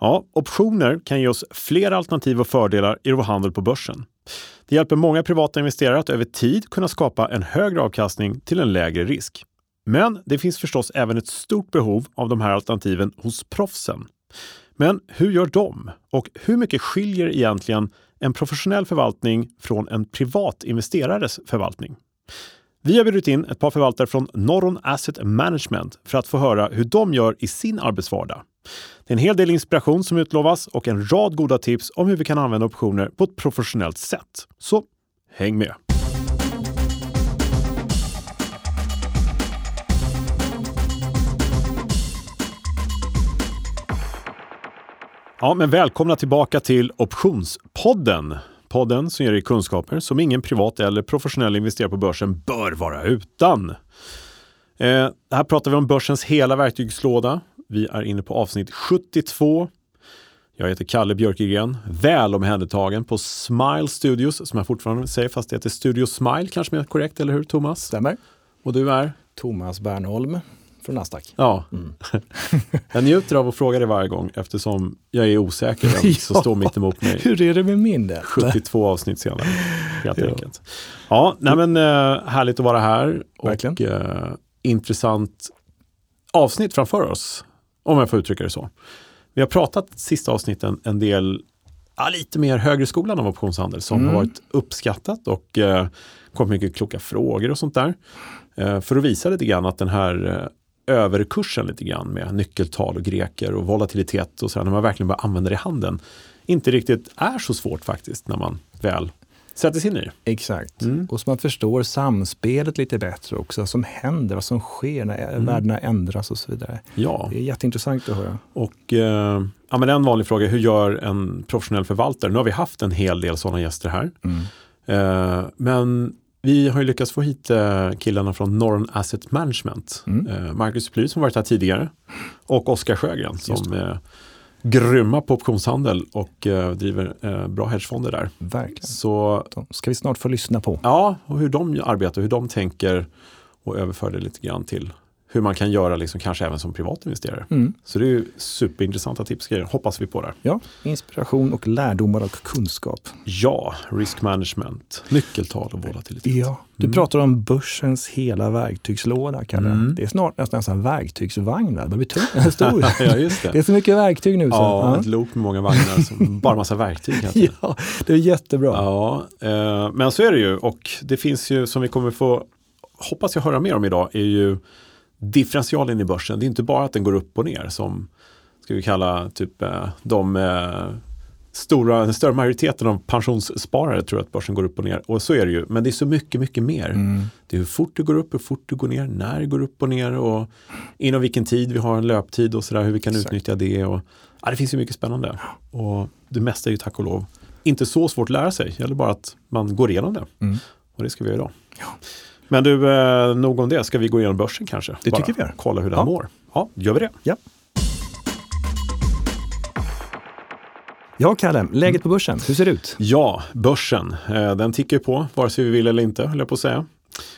Ja, optioner kan ge oss flera alternativ och fördelar i vår handel på börsen. Det hjälper många privata investerare att över tid kunna skapa en högre avkastning till en lägre risk. Men det finns förstås även ett stort behov av de här alternativen hos proffsen. Men hur gör de? Och hur mycket skiljer egentligen en professionell förvaltning från en privat investerares förvaltning? Vi har bjudit in ett par förvaltare från Norron Asset Management för att få höra hur de gör i sin arbetsvardag. Det är en hel del inspiration som utlovas och en rad goda tips om hur vi kan använda optioner på ett professionellt sätt. Så häng med! Ja, men välkomna tillbaka till Optionspodden. Podden som ger dig kunskaper som ingen privat eller professionell investerare på börsen bör vara utan. Eh, här pratar vi om börsens hela verktygslåda. Vi är inne på avsnitt 72. Jag heter Kalle Björkegren, väl omhändertagen på Smile Studios, som jag fortfarande säger, fast det heter Studio Smile, kanske mer korrekt, eller hur Thomas? Stämmer. Och du är? Thomas Bernholm från Nasdaq. Ja. Mm. jag njuter av att fråga dig varje gång eftersom jag är osäker vem som står mitt emot mig. Hur är det med minnet? 72 avsnitt senare, helt ja. enkelt. Ja, nej men äh, härligt att vara här. Verkligen. Och äh, intressant avsnitt framför oss, om jag får uttrycka det så. Vi har pratat sista avsnitten en del, ja, lite mer högre skolan av optionshandel som mm. har varit uppskattat och eh, kommit mycket kloka frågor och sånt där. Eh, för att visa lite grann att den här eh, överkursen lite grann med nyckeltal och greker och volatilitet och så här, när man verkligen börjar använda det i handeln, inte riktigt är så svårt faktiskt när man väl sätter sig in i. Exakt. Mm. Och så man förstår samspelet lite bättre också, vad som händer, vad som sker när mm. värdena ändras och så vidare. Ja. Det är jätteintressant att höra. Och eh, ja, men en vanlig fråga, hur gör en professionell förvaltare? Nu har vi haft en hel del sådana gäster här. Mm. Eh, men vi har ju lyckats få hit eh, killarna från Norron Asset Management. Mm. Eh, Marcus Ply som varit här tidigare och Oskar Sjögren som grymma på optionshandel och eh, driver bra hedgefonder där. Verkligen. Så de ska vi snart få lyssna på. Ja, och hur de arbetar, hur de tänker och överför det lite grann till hur man kan göra liksom, kanske även som privatinvesterare. Mm. Så det är superintressanta tips grejer, hoppas vi på där. Ja, inspiration och lärdomar och kunskap. Ja, risk management, nyckeltal och volatilitet. Ja, du mm. pratar om börsens hela verktygslåda, Kalle. Mm. Det är snart nästan en värktygsvagn, det blir tungt, stor. ja, just det. det är så mycket verktyg nu. Så. Ja, ja. ett lok med många vagnar, som bara massa verktyg. ja, det är jättebra. Ja, eh, men så är det ju och det finns ju som vi kommer få, hoppas jag höra mer om idag, är ju differentialen i börsen. Det är inte bara att den går upp och ner som ska vi kalla typ eh, de eh, stora, den större majoriteten av pensionssparare tror att börsen går upp och ner. Och så är det ju, men det är så mycket, mycket mer. Mm. Det är hur fort det går upp, hur fort det går ner, när det går upp och ner och inom vilken tid vi har en löptid och sådär, hur vi kan Exakt. utnyttja det. Och, ja, det finns ju mycket spännande. Och det mesta är ju tack och lov inte så svårt att lära sig, det gäller bara att man går igenom det. Mm. Och det ska vi göra idag. Ja. Men du, eh, nog om det. Ska vi gå igenom börsen kanske? Det Bara tycker vi gör. Kolla hur den ja. mår. Ja, gör vi det? Ja. Ja, Kalle, läget på börsen, hur ser det ut? Ja, börsen, eh, den tickar på, vare sig vi vill eller inte, höll jag på att säga.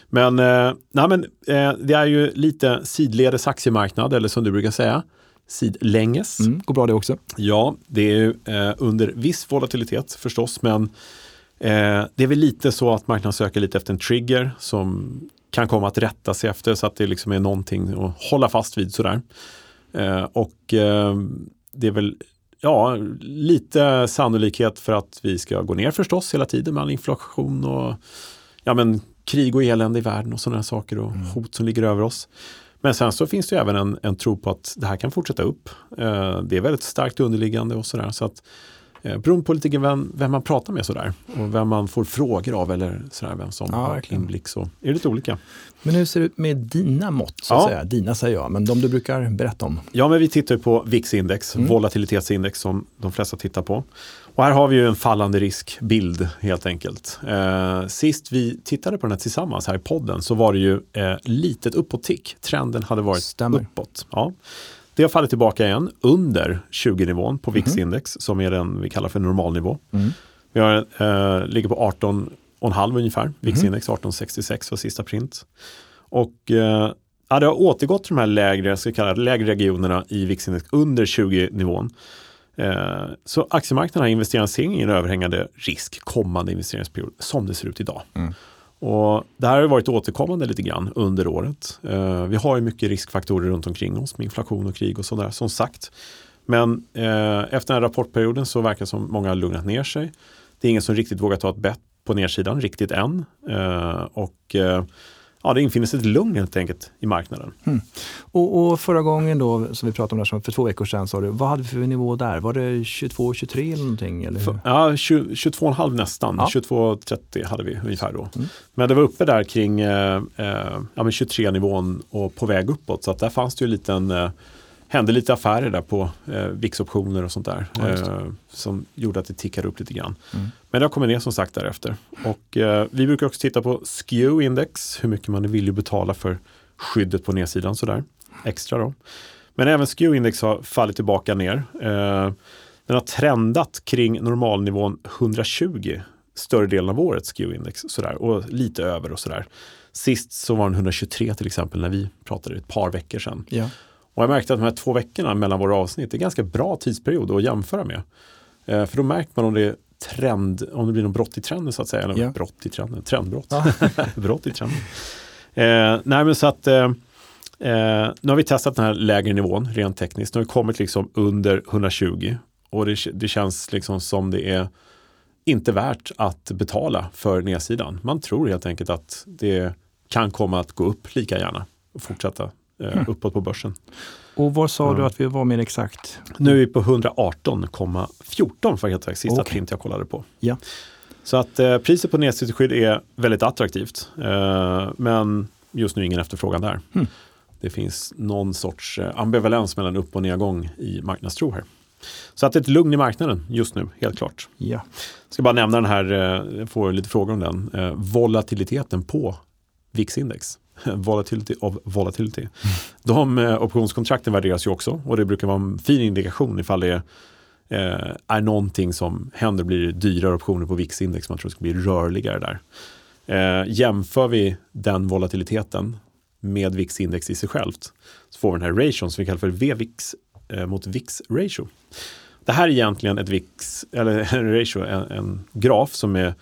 Men, eh, nej, men eh, det är ju lite sidledes aktiemarknad, eller som du brukar säga, sidlänges. Mm, går bra det också. Ja, det är ju eh, under viss volatilitet förstås, men Eh, det är väl lite så att marknaden söker lite efter en trigger som kan komma att rätta sig efter så att det liksom är någonting att hålla fast vid sådär. Eh, och eh, det är väl ja, lite sannolikhet för att vi ska gå ner förstås hela tiden med all inflation och ja, men, krig och elände i världen och sådana saker och mm. hot som ligger över oss. Men sen så finns det även en, en tro på att det här kan fortsätta upp. Eh, det är väldigt starkt underliggande och sådär. Så att Eh, beroende på lite vem, vem man pratar med sådär och vem man får frågor av eller sådär, vem som ja, har verkligen. inblick så är det lite olika. Men hur ser det ut med dina mått? Så att ja. säga? Dina säger jag, men de du brukar berätta om? Ja, men vi tittar på VIX-index, mm. volatilitetsindex som de flesta tittar på. Och här har vi ju en fallande riskbild helt enkelt. Eh, sist vi tittade på den här tillsammans här i podden så var det ju eh, litet uppåt-tick. Trenden hade varit Stämmer. uppåt. Ja. Det har fallit tillbaka igen under 20-nivån på VIX-index mm. som är den vi kallar för normalnivå. Mm. Vi har, eh, ligger på 18,5 ungefär. Mhm. VIX-index 1866 var sista print. Och eh, det har återgått till de här lägre, ska kalla det, lägre regionerna i VIX-index under 20-nivån. Eh, så aktiemarknaden har investeringar ingen överhängande risk kommande investeringsperiod som det ser ut idag. Mm. Och det här har varit återkommande lite grann under året. Eh, vi har ju mycket riskfaktorer runt omkring oss med inflation och krig och sådär som sagt. Men eh, efter den här rapportperioden så verkar det som många har lugnat ner sig. Det är ingen som riktigt vågar ta ett bett på nedsidan riktigt än. Eh, och eh, ja, det infinner sig ett lugn helt enkelt i marknaden. Mm. Och, och, förra gången då, som vi pratade om där, för två veckor sedan, sa du, vad hade vi för nivå där? Var det 22, 23 eller någonting? Eller? För, ja, 22,5 nästan. Ja. 22,30 hade vi ungefär då. Mm. Men det var uppe där kring eh, eh ja, 23-nivån och på väg uppåt. Så att där fanns det ju en liten eh, hände lite affärer där på eh, VIX-optioner och sånt där. Ja, eh, som gjorde att det tickade upp lite grann. Mm. Men det har kommit ner som sagt därefter. Och eh, vi brukar också titta på SKEW-index, hur mycket man villig att betala för skyddet på nedsidan sådär. Extra då. Men även SKEW-index har fallit tillbaka ner. Eh, den har trendat kring normalnivån 120 större delen av året, SKEW-index, sådär, och lite över och sådär. Sist så var den 123 till exempel när vi pratade ett par veckor sedan. Ja. Och jag märkte att de här två veckorna mellan våra avsnitt är ganska bra tidsperiod att jämföra med. Eh, för då märker man om det är trend, om det blir något brott i trenden så att säga. Eller yeah. brott i trenden, trendbrott. Ja. brott i trenden. Eh, nej men så att eh, eh, nu har vi testat den här lägre nivån rent tekniskt. Nu har vi kommit liksom under 120 och det, det känns liksom som det är inte värt att betala för nedsidan. Man tror helt enkelt att det kan komma att gå upp lika gärna och fortsätta mm. uppåt på börsen. Och vad sa mm. du att vi var mer exakt? Nu är vi på 118,14 för helt sista okay. print jag kollade på. Ja. Så att eh, priset på nedsittningsskydd är väldigt attraktivt. Eh, men just nu ingen efterfrågan där. Mm. Det finns någon sorts eh, ambivalens mellan upp och nedgång i marknadstro här. Så att det är ett lugn i marknaden just nu, helt klart. Ja. Jag ska bara nämna den här, eh, jag får lite frågor om den, eh, volatiliteten på VIX-index. volatility of volatility. Mm. De eh, optionskontrakten värderas ju också och det brukar vara en fin indikation ifall det eh, är någonting som händer, blir det dyrare optioner på VIX-index, man tror det ska bli rörligare där. Eh, jämför vi den volatiliteten med VIX-index i sig självt så får vi den här ration som vi kallar för VVIX eh, mot VIX-ratio. Det här är egentligen ett VIX, eller en ratio, en, en graf som är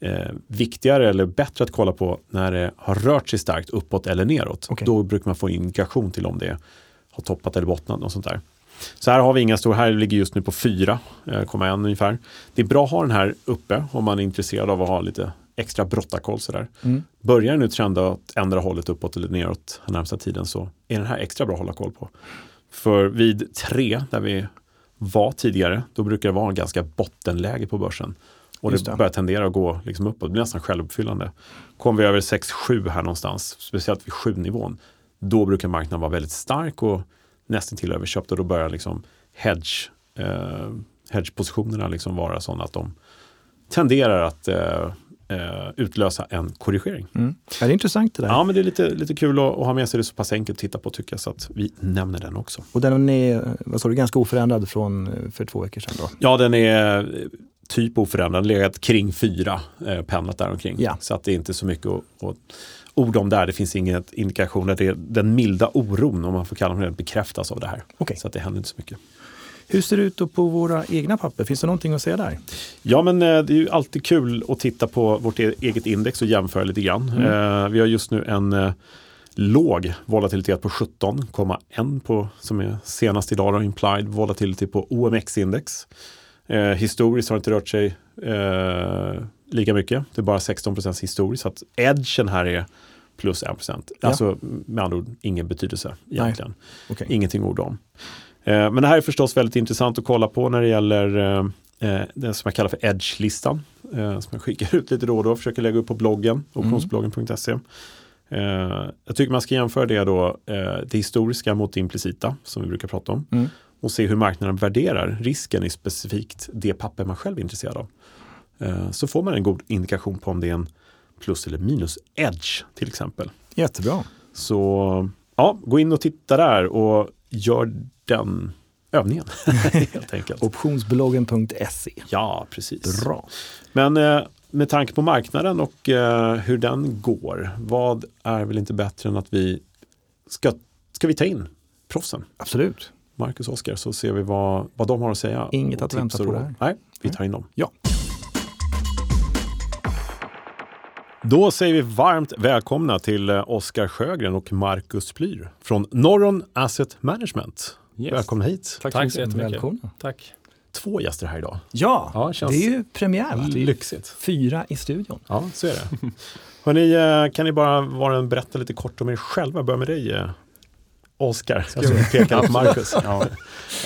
eh, viktigare eller bättre att kolla på när det har rört sig starkt uppåt eller neråt. Okay. Då brukar man få indikation till om det har toppat eller bottnat och sånt där. Så här har vi inga stora, här ligger just nu på 4,1 eh, ungefär. Det är bra att ha den här uppe om man är intresserad av att ha lite extra brottarkoll sådär. Mm. Börjar nu trenda åt ändra hållet uppåt eller neråt den närmsta tiden så är den här extra bra att hålla koll på. För vid 3 där vi var tidigare, då brukar det vara ganska bottenläge på börsen. Och det, det, börjar tendera att gå liksom uppåt, det blir nästan självuppfyllande. Kommer vi över 6-7 här någonstans, speciellt vid 7-nivån, då brukar marknaden vara väldigt stark och nästan till överköpt och då börjar liksom hedge, eh, hedgepositionerna liksom vara sådana att de tenderar att eh, eh, utlösa en korrigering. Mm. Ja, det är intressant det där. Ja, men det är lite, lite kul att, att ha med sig det så pass enkelt att titta på tycker jag, så att vi nämner den också. Och den är, vad sa du, ganska oförändrad från eh, för två veckor sedan? Då? Ja, den är typ oförändrad, legat kring fyra, eh, pendlat däromkring. Ja. Så att det är inte så mycket att, att ord om där. Det finns ingen indikation. Det är den milda oron, om man får kalla det, bekräftas av det här. Okay. Så att det händer inte så mycket. Hur ser det ut på våra egna papper? Finns det någonting att säga där? Ja, men eh, det är ju alltid kul att titta på vårt e-, eget index och jämföra lite grann. Mm. Eh, vi har just nu en eh, låg volatilitet på 17,1 på som är senast idag, då, implied volatility på OMX-index. Eh, historiskt har det inte rört sig eh, lika mycket. Det är bara 16% historiskt. Så att edgen här är plus 1 procent. Ja. Alltså med andra ord ingen betydelse egentligen. Okay. Ingenting ord om. Eh, men det här är förstås väldigt intressant att kolla på när det gäller eh, eh det som jag kallar för edge-listan. Eh, som jag skickar ut lite då och då och försöker lägga upp på bloggen, mm. optionsbloggen.se. Jag tycker man ska jämföra det då, det historiska mot det implicita som vi brukar prata om. Mm och se hur marknaden värderar risken i specifikt det papper man själv är intresserad av. Eh, så får man en god indikation på om det är en plus eller minus edge till exempel. Jättebra. Så ja, gå in och titta där och gör den övningen. helt enkelt. Optionsbloggen.se. Ja, precis. Bra. Men eh, med tanke på marknaden och eh, hur den går, vad är väl inte bättre än att vi ska, ska vi ta in proffsen? Absolut. Marcus och Oskar så ser vi vad, vad de har att säga. Inget att vänta på där. Nej, vi tar in dem. Ja. Då säger vi varmt välkomna till eh, Oskar Sjögren och Marcus Plyr från Norron Asset Management. Yes. Välkomna hit. Tack, Tack så så mycket. jättemycket. Välkomna. Tack. Två gäster här idag. Ja, Ja, känns det är ju premiär. Va? Lyxigt. fyra i studion. Ja, så är det. Hörrni, eh, kan ni bara en berätta lite kort om er själva? Börja med dig, Oskar. Alltså, pekar på Marcus. Ja.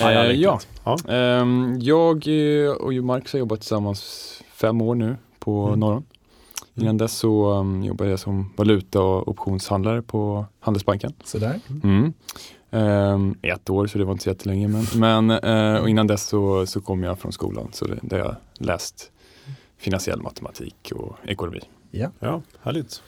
Ja, ja, Eh, ja. Ja. Ehm, jag eh, och Marcus har jobbat tillsammans fem år nu på Mm. Norron. Innan dess så um, jobbade jag som valuta och optionshandlare på Handelsbanken. Sådär. Mm. Ehm, ett år så det var inte så jättelänge men, men eh, och innan dess så, så kom jag från skolan så det, där jag läst finansiell matematik och ekonomi. Ja, härligt.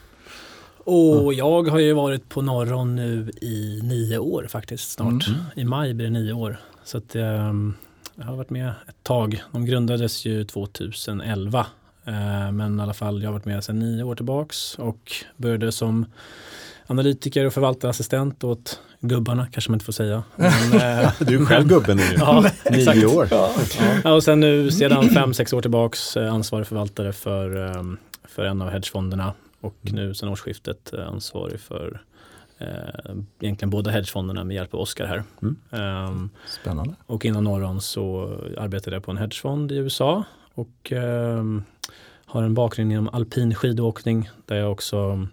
Och jag har ju varit på Norron nu i nio år faktiskt snart. Mm. I maj blir det nio år. Så att, ehm, jag har varit med ett tag. De grundades ju 2011. Eh, men i alla fall, jag har varit med sedan nio år tillbaks och började som analytiker och förvaltarassistent åt gubbarna, kanske man inte får säga. Men, eh, Du är själv gubben nu. ja, exakt. Nio år. Ja, och sen nu sedan fem, sex år tillbaks eh, ansvarig förvaltare för, ehm, för en av hedgefonderna och nu sedan årsskiftet eh, ansvarig för eh, egentligen båda hedgefonderna med hjälp av Oskar här. Mm. Ehm, Spännande. och innan Norron så arbetade jag på en hedgefond i USA och ehm, har en bakgrund inom alpin skidåkning där jag också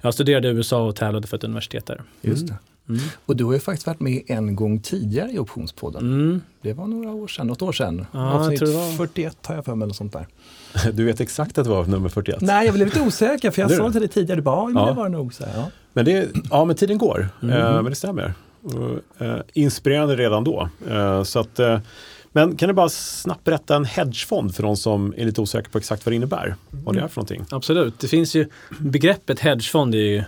jag studerade i USA och tävlade för ett universitet där. Just det. Mm. Och du har ju faktiskt varit med en gång tidigare i Optionspodden. Mm. Det var några år sedan, något år sedan. Ja, Avsnitt tror det var- 41 har jag för mig eller sånt där. Du vet exakt att det var nummer 41. Nej, jag blev lite osäker för jag sa det. till dig tidigare, du bara, ja, det var det nog. Så här, ja. Men, det, ja, men tiden går, Mm. eh, men det stämmer. Eh, inspirerande redan då. Eh, så att, eh, men kan du bara snabbt berätta en hedgefond för de som är lite osäkra på exakt vad det innebär? Vad det är för någonting? Absolut, det finns ju begreppet hedgefond är ju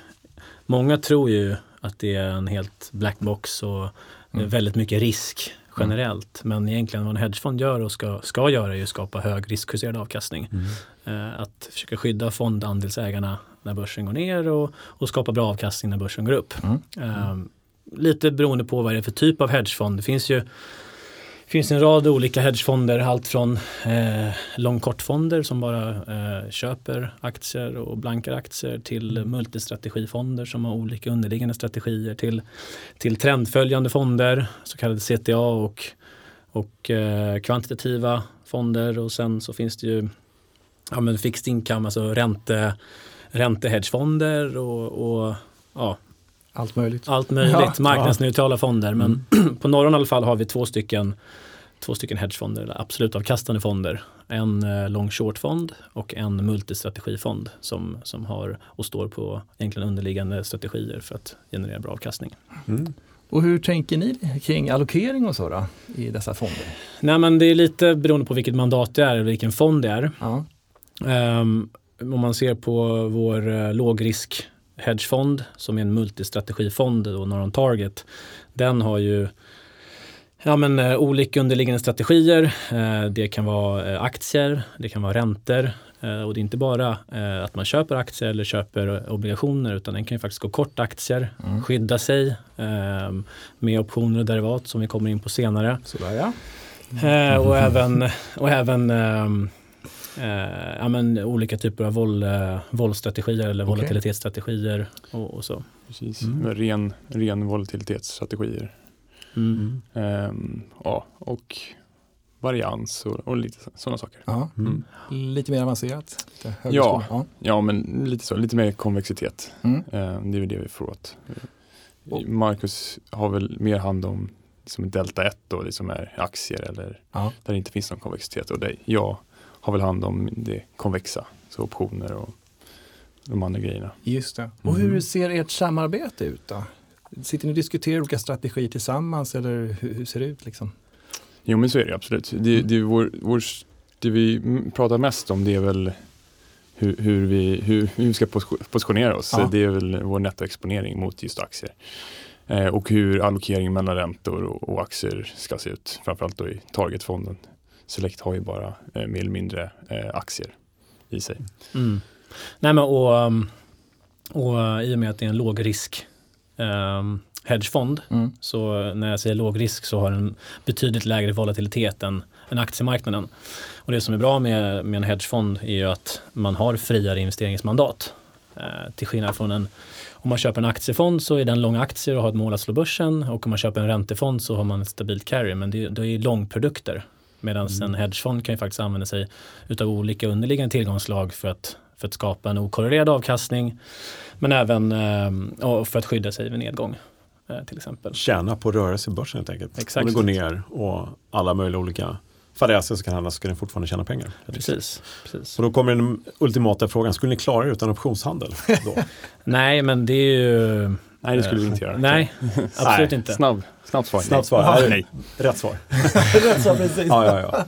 Många tror ju att det är en helt black box och Mm. väldigt mycket risk generellt. Men egentligen vad en hedgefond gör och ska, ska göra är att skapa hög riskjusterad avkastning. Eh, att försöka skydda fondandelsägarna när börsen går ner och, och skapa bra avkastning när börsen går upp. Mm. Eh, lite beroende på vad det är för typ av hedgefond. Det finns ju finns en rad olika hedgefonder, allt från eh, lång-kortfonder som bara eh, köper aktier och blankar aktier till multistrategifonder som har olika underliggande strategier till, till trendföljande fonder, så kallade CTA och, och eh, kvantitativa fonder. Och sen så finns det ju ja, men fixed income, alltså ränte, räntehedgefonder och, och ja, Allt möjligt. allt möjligt, Ja, marknadsneutrala fonder. Men på Norron i alla fall har vi två stycken, två stycken hedgefonder, eller absolut avkastande fonder. En eh, long short-fond och en multistrategifond som, som har och står på egentligen underliggande strategier för att generera bra avkastning. Mm. Och hur tänker ni kring allokering och så då, i dessa fonder? Nej men det är lite beroende på vilket mandat det är och vilken fond det är. Ja. Ehm, om man ser på vår uh, lågrisk hedgefond som är en multistrategifond, då, Norron Target, den har ju ja, men, eh, olika underliggande strategier. Eh, det kan vara eh, aktier, det kan vara räntor och det är inte bara att man köper aktier eller köper obligationer utan den kan ju faktiskt gå kort aktier, Mm. skydda sig ehm, med optioner och derivat som vi kommer in på senare. Sådär ja. Eh, och även, och även ehm, eh, ja, men, olika typer av vol, eh, våldstrategier eller Okej. volatilitetsstrategier och, och så. Precis, Mm. ren, ren volatilitetsstrategier. Mm. Ehm, ja, och varians och, och lite sådana saker. ja. Mm. Lite mer avancerat. Lite Ja. ja. Ja, men lite så, lite mer konvexitet. Mm. Ehm, det är väl det vi får åt. Och- Marcus har väl mer hand om som delta 1 då, det som är aktier eller Ja. där det inte finns någon konvexitet. Och det, jag har väl hand om det konvexa, så optioner och de andra grejerna. Just det. Och hur ser ert samarbete ut då? Sitter ni och diskuterar olika strategier tillsammans eller hur, hur ser det ut? Liksom? Jo men så är det absolut. Det, det, är vår, vår, det vi pratar mest om det är väl hur, hur, vi, hur, hur vi ska pos- positionera oss. Ja. Det är väl vår nettoexponering mot just aktier. Eh, och hur allokeringen mellan räntor och, och aktier ska se ut. Framförallt då i targetfonden. Select har ju bara eh, mer eller mindre eh, aktier i sig. Mm. Nej, men och, um, och uh, i och med att det är en låg risk um, hedgefond. Mm. Så när jag säger låg risk så har den betydligt lägre volatilitet än, än aktiemarknaden. Och det som är bra med, med en hedgefond är ju att man har friare investeringsmandat. Eh, till skillnad från en, om man köper en aktiefond så är den lång aktier och har ett mål att slå börsen och om man köper en räntefond så har man ett stabilt carry men det, det är långprodukter. Medan en hedgefond kan ju faktiskt använda sig utav olika underliggande tillgångslag för att, för att skapa en okorrelerad avkastning men även eh, för att skydda sig vid nedgång eh, till exempel. Tjäna på rörelse i börsen helt enkelt. Exakt. Om det går ner och alla möjliga olika fadäser som kan handlas så ska den fortfarande tjäna pengar. Precis. precis. Och då kommer den ultimata frågan, skulle ni klara er utan optionshandel? Då? Nej, men det är ju... Nej, det skulle vi inte göra. Nej, absolut inte. Snabb, snabbt svar. Snabbt svar. Ja, Nej. nej. Rätt svar. Rätt så precis. Ja, ja, ja.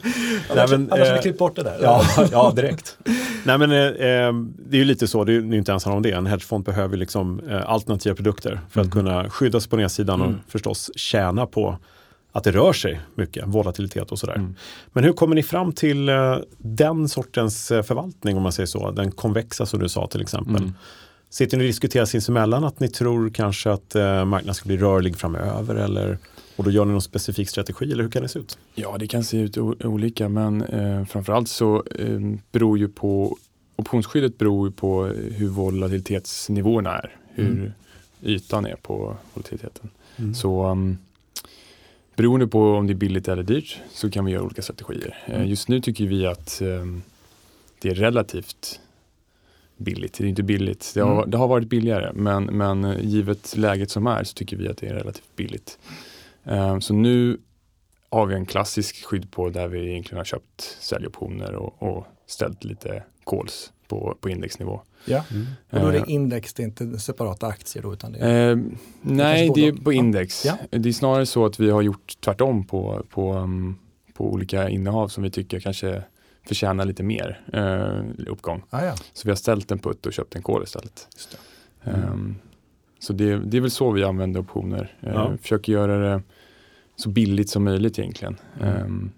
Nej, men, Annars har eh, vi klippt bort det där. Ja, ja direkt. Nej, men, eh, eh, det är ju lite så, det är ju inte ens handlar om det. En hedgefond behöver liksom, eh, alternativa produkter för att kunna skydda sig på nedsidan och förstås tjäna på att det rör sig mycket, volatilitet och sådär. Mm. Men hur kommer ni fram till eh, den sortens eh, förvaltning om man säger så, den konvexa som du sa till exempel. Sitter ni och diskuterar sinsemellan att ni tror kanske att eh, marknaden ska bli rörlig framöver eller och då gör ni någon specifik strategi eller hur kan det se ut? Ja, det kan se ut olika, men eh, framförallt så eh, beror ju på optionsskyddet beror ju på hur volatilitetsnivåerna är, hur Mm. ytan är på volatiliteten. Mm. Så um, beroende på om det är billigt eller dyrt så kan vi göra olika strategier. Eh, Mm. just nu tycker vi att ehm, det är relativt billigt. Det är inte billigt. Det har, Mm. det har varit billigare men, men eh, givet läget som är så tycker vi att det är relativt billigt. Eh, så nu har vi en klassisk skydd på där vi egentligen har köpt säljoptioner och, och ställt lite calls på, på indexnivå. Ja. Mm. Och då är det index, det är inte separata aktier då, utan det är... Eh, nej, det är på index. Ja. Det är snarare så att vi har gjort tvärtom på, på, um, på olika innehav som vi tycker kanske förtjänar lite mer eh, uppgång. Ah, ja. Så vi har ställt en putt och köpt en call istället. Just Mm. Ehm, så det, det är väl så vi använder optioner. Eh, Ja. Försöker göra det så billigt som möjligt egentligen. Mm. Ehm,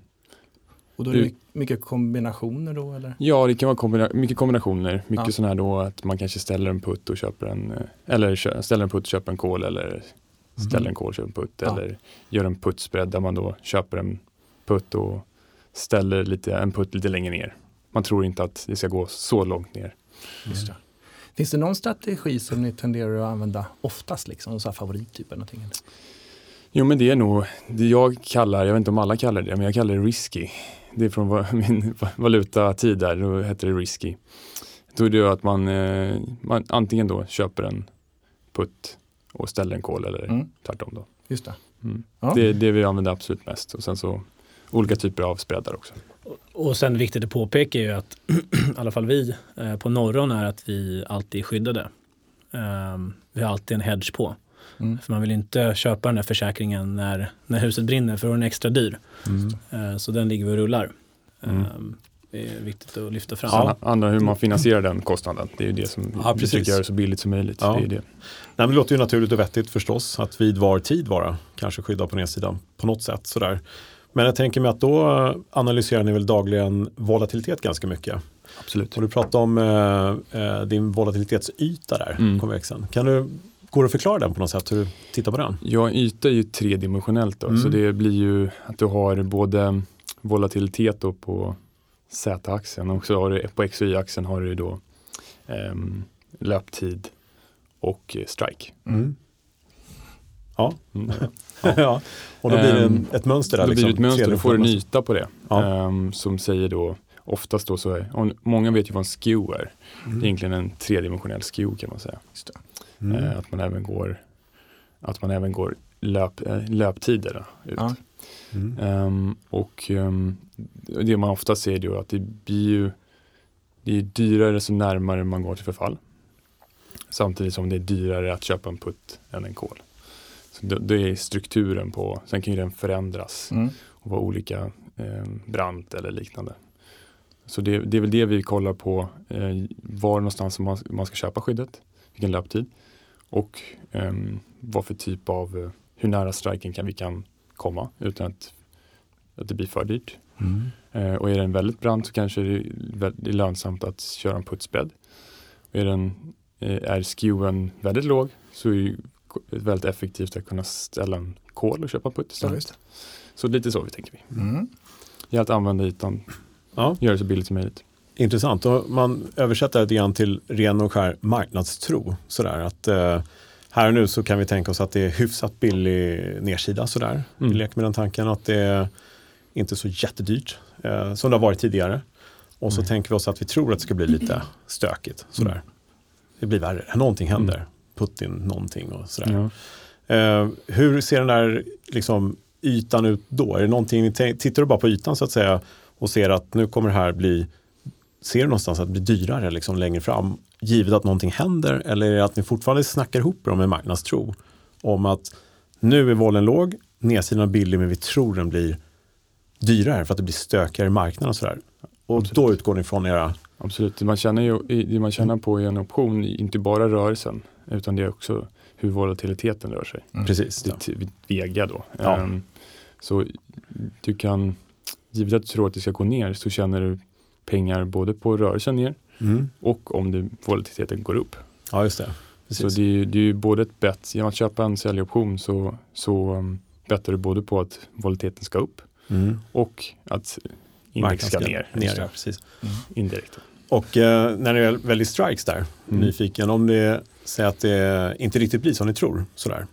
Och då är det Du- my- mycket kombinationer då eller? Ja, det kan vara kombina- mycket kombinationer. Mycket Ja. sådana här då att man kanske ställer en putt och köper en, eh, eller ställer en putt och köper en call eller ställer en call och köper en putt Ja. eller gör en puttspread där man då köper en putt och ställer lite, en putt lite längre ner. Man tror inte att det ska gå så långt ner. Just det. Finns det någon strategi som ni tenderar att använda oftast, liksom, sån här favorittyp eller någonting? Jo men det är nog det jag kallar, jag vet inte om alla kallar det, men jag kallar det risky. Det är från min valutatid där, då hette det risky. Då är det att man, eh, man antingen då köper en putt och ställer en call eller Mm. tvärtom då. Just det. Mm. Ja. Det är det vi använder absolut mest och sen så olika typer av spreadar också. Och sen viktigt att påpeka är ju att i alla fall vi eh, på Norron är att vi alltid är skyddade. Ehm, vi har alltid en hedge på. Mm. För man vill inte köpa den här försäkringen när, när huset brinner för då är den extra dyr. Mm. Eh, så den ligger vi och rullar. Mm. Ehm, det är viktigt att lyfta fram. Sen andra hur man finansierar den kostnaden. Det är ju det som Ja, vi försöker göra så billigt som möjligt. Ja. Det är det. Nej, men det låter ju naturligt och vettigt förstås att vid var tid vara kanske skydda på nedsidan på något sätt. Sådär. Men jag tänker mig att då analyserar ni väl dagligen volatilitet ganska mycket. Absolut. Och du pratade om eh, eh, din volatilitetsyta där, Mm. konvexen. Kan du, går det att förklara den på något sätt, hur du tittar på den? Ja, yta är ju tredimensionellt då, Mm. så det blir ju att du har både volatilitet då på Z-axeln och så har du på X och Y-axeln har du då ehm, löptid och eh, strike. Ja. Mm. ja. Och då blir det Ehm, ett mönster där. Då blir det liksom, ett mönster, då får du en yta på det. Ja. ehm, som säger då, oftast då så är, om, många vet ju vad en skew är. Mm. Det är egentligen en tredimensionell skew kan man säga. Mm. Eh, att man även går, att man även går löp, eh, löptider då, ut. Ja. Mm. Ehm, och det man ofta ser är att det blir ju det är dyrare så närmare man går till förfall. Samtidigt som det är dyrare att köpa en putt än en kol. Det, det är strukturen på, sen kan ju den förändras Mm. och vara olika eh, brant eller liknande. Så det, det är väl det vi kollar på, eh, var någonstans man, man ska köpa skyddet, vilken löptid och eh, vad för typ av, eh, hur nära striken kan vi kan komma utan att, att det blir för dyrt. Mm. Eh, och är den väldigt brant så kanske det är, vä- det är lönsamt att köra en putsbädd. Är, den, eh, är skewen väldigt låg så väldigt effektivt att kunna ställa en call och köpa put Ja, istället. just Så lite så vi tänker vi. Mm. I att använda ytan, Ja. göra det så billigt som möjligt. Intressant. Och man översätter det lite grann till ren och skär marknadstro. Sådär, att, eh, här och nu så kan vi tänka oss att det är hyfsat billig nedsida. Sådär. Mm. Vi leker med den tanken att det är inte så jättedyrt eh, som det har varit tidigare. Och så Nej. tänker vi oss att vi tror att det ska bli lite stökigt. Sådär. Mm. Det blir värre. Någonting händer. Putin någonting och sådär. Ja. Eh, hur ser den där liksom, ytan ut då? Är det någonting, tittar du bara på ytan så att säga och ser att nu kommer det här bli, ser du någonstans att det blir dyrare liksom, längre fram? Givet att någonting händer eller är det att ni fortfarande snackar ihop er om en marknadstro? Om att nu är volen låg, nedsidan är billig men vi tror den blir dyrare för att det blir stökigare i marknaden och sådär. Och Absolut. då utgår ni från era, Absolut, det man känner, ju, det man känner på i en option är inte bara rörelsen utan det är också hur volatiliteten rör sig. Mm. precis. Det Ja. Vega då. Ja. Ehm, så du kan, givet att du tror att det ska gå ner så tjänar du pengar både på rörelsen ner Mm. och om det, volatiliteten går upp. ja, just det. Så Precis. det är, ju- det är ju både ett bett, genom att köpa en säljoption så, så um, bettar du både på att volatiliteten ska upp Mm. och att index ska ner. ner ja, precis. Indirekt. Och eh, när väl väljer strikes där, Mm. nyfiken, om det säger att det inte riktigt blir som ni tror, sådär.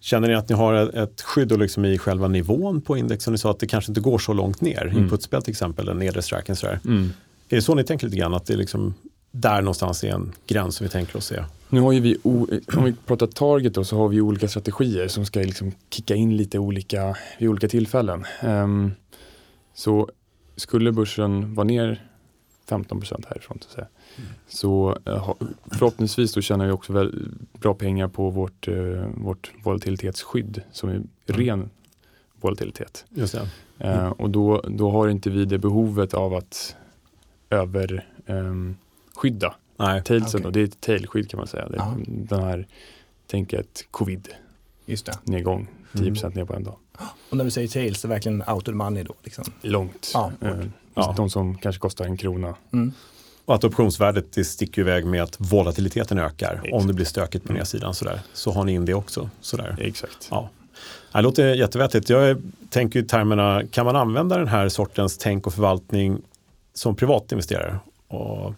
Känner ni att ni har ett, skydd liksom i själva nivån på index? Som ni sa att det kanske inte går så långt ner, Mm. inputspel till exempel, den nedre striken sådär. Mm. Är det så ni tänker lite grann, att det är liksom där någonstans är en gräns som vi tänker oss se? Nu har ju vi, om vi pratar target då, så har vi olika strategier som ska liksom kicka in lite olika, vid olika tillfällen. Ehm, så skulle börsen vara ner 15% härifrån så, att säga, så eh, förhoppningsvis då tjänar vi också väl, bra pengar på vårt, eh, vårt volatilitetsskydd som är ren volatilitet. Just det. Eh, och då, då har inte vi det behovet av att över ehm, skydda Nej, tailsen Okej. då, det är ett tailskydd kan man säga. Det. Den här, tänk ett covid-nedgång, Just det. 10% ner på en dag. Och när du säger tails, det är verkligen out of money då? Liksom. Långt. Ja. Eh, Ja. De som kanske kostar en krona. Mm. och att optionsvärdet det sticker iväg med att volatiliteten ökar. Exakt. Om det blir stökigt på Mm. nedsidan sådär, så har ni in det också. Sådär. Exakt. Ja. Det låter jättevettigt. Jag tänker i termerna, kan man använda den här sortens tänk och förvaltning som privatinvesterare? Och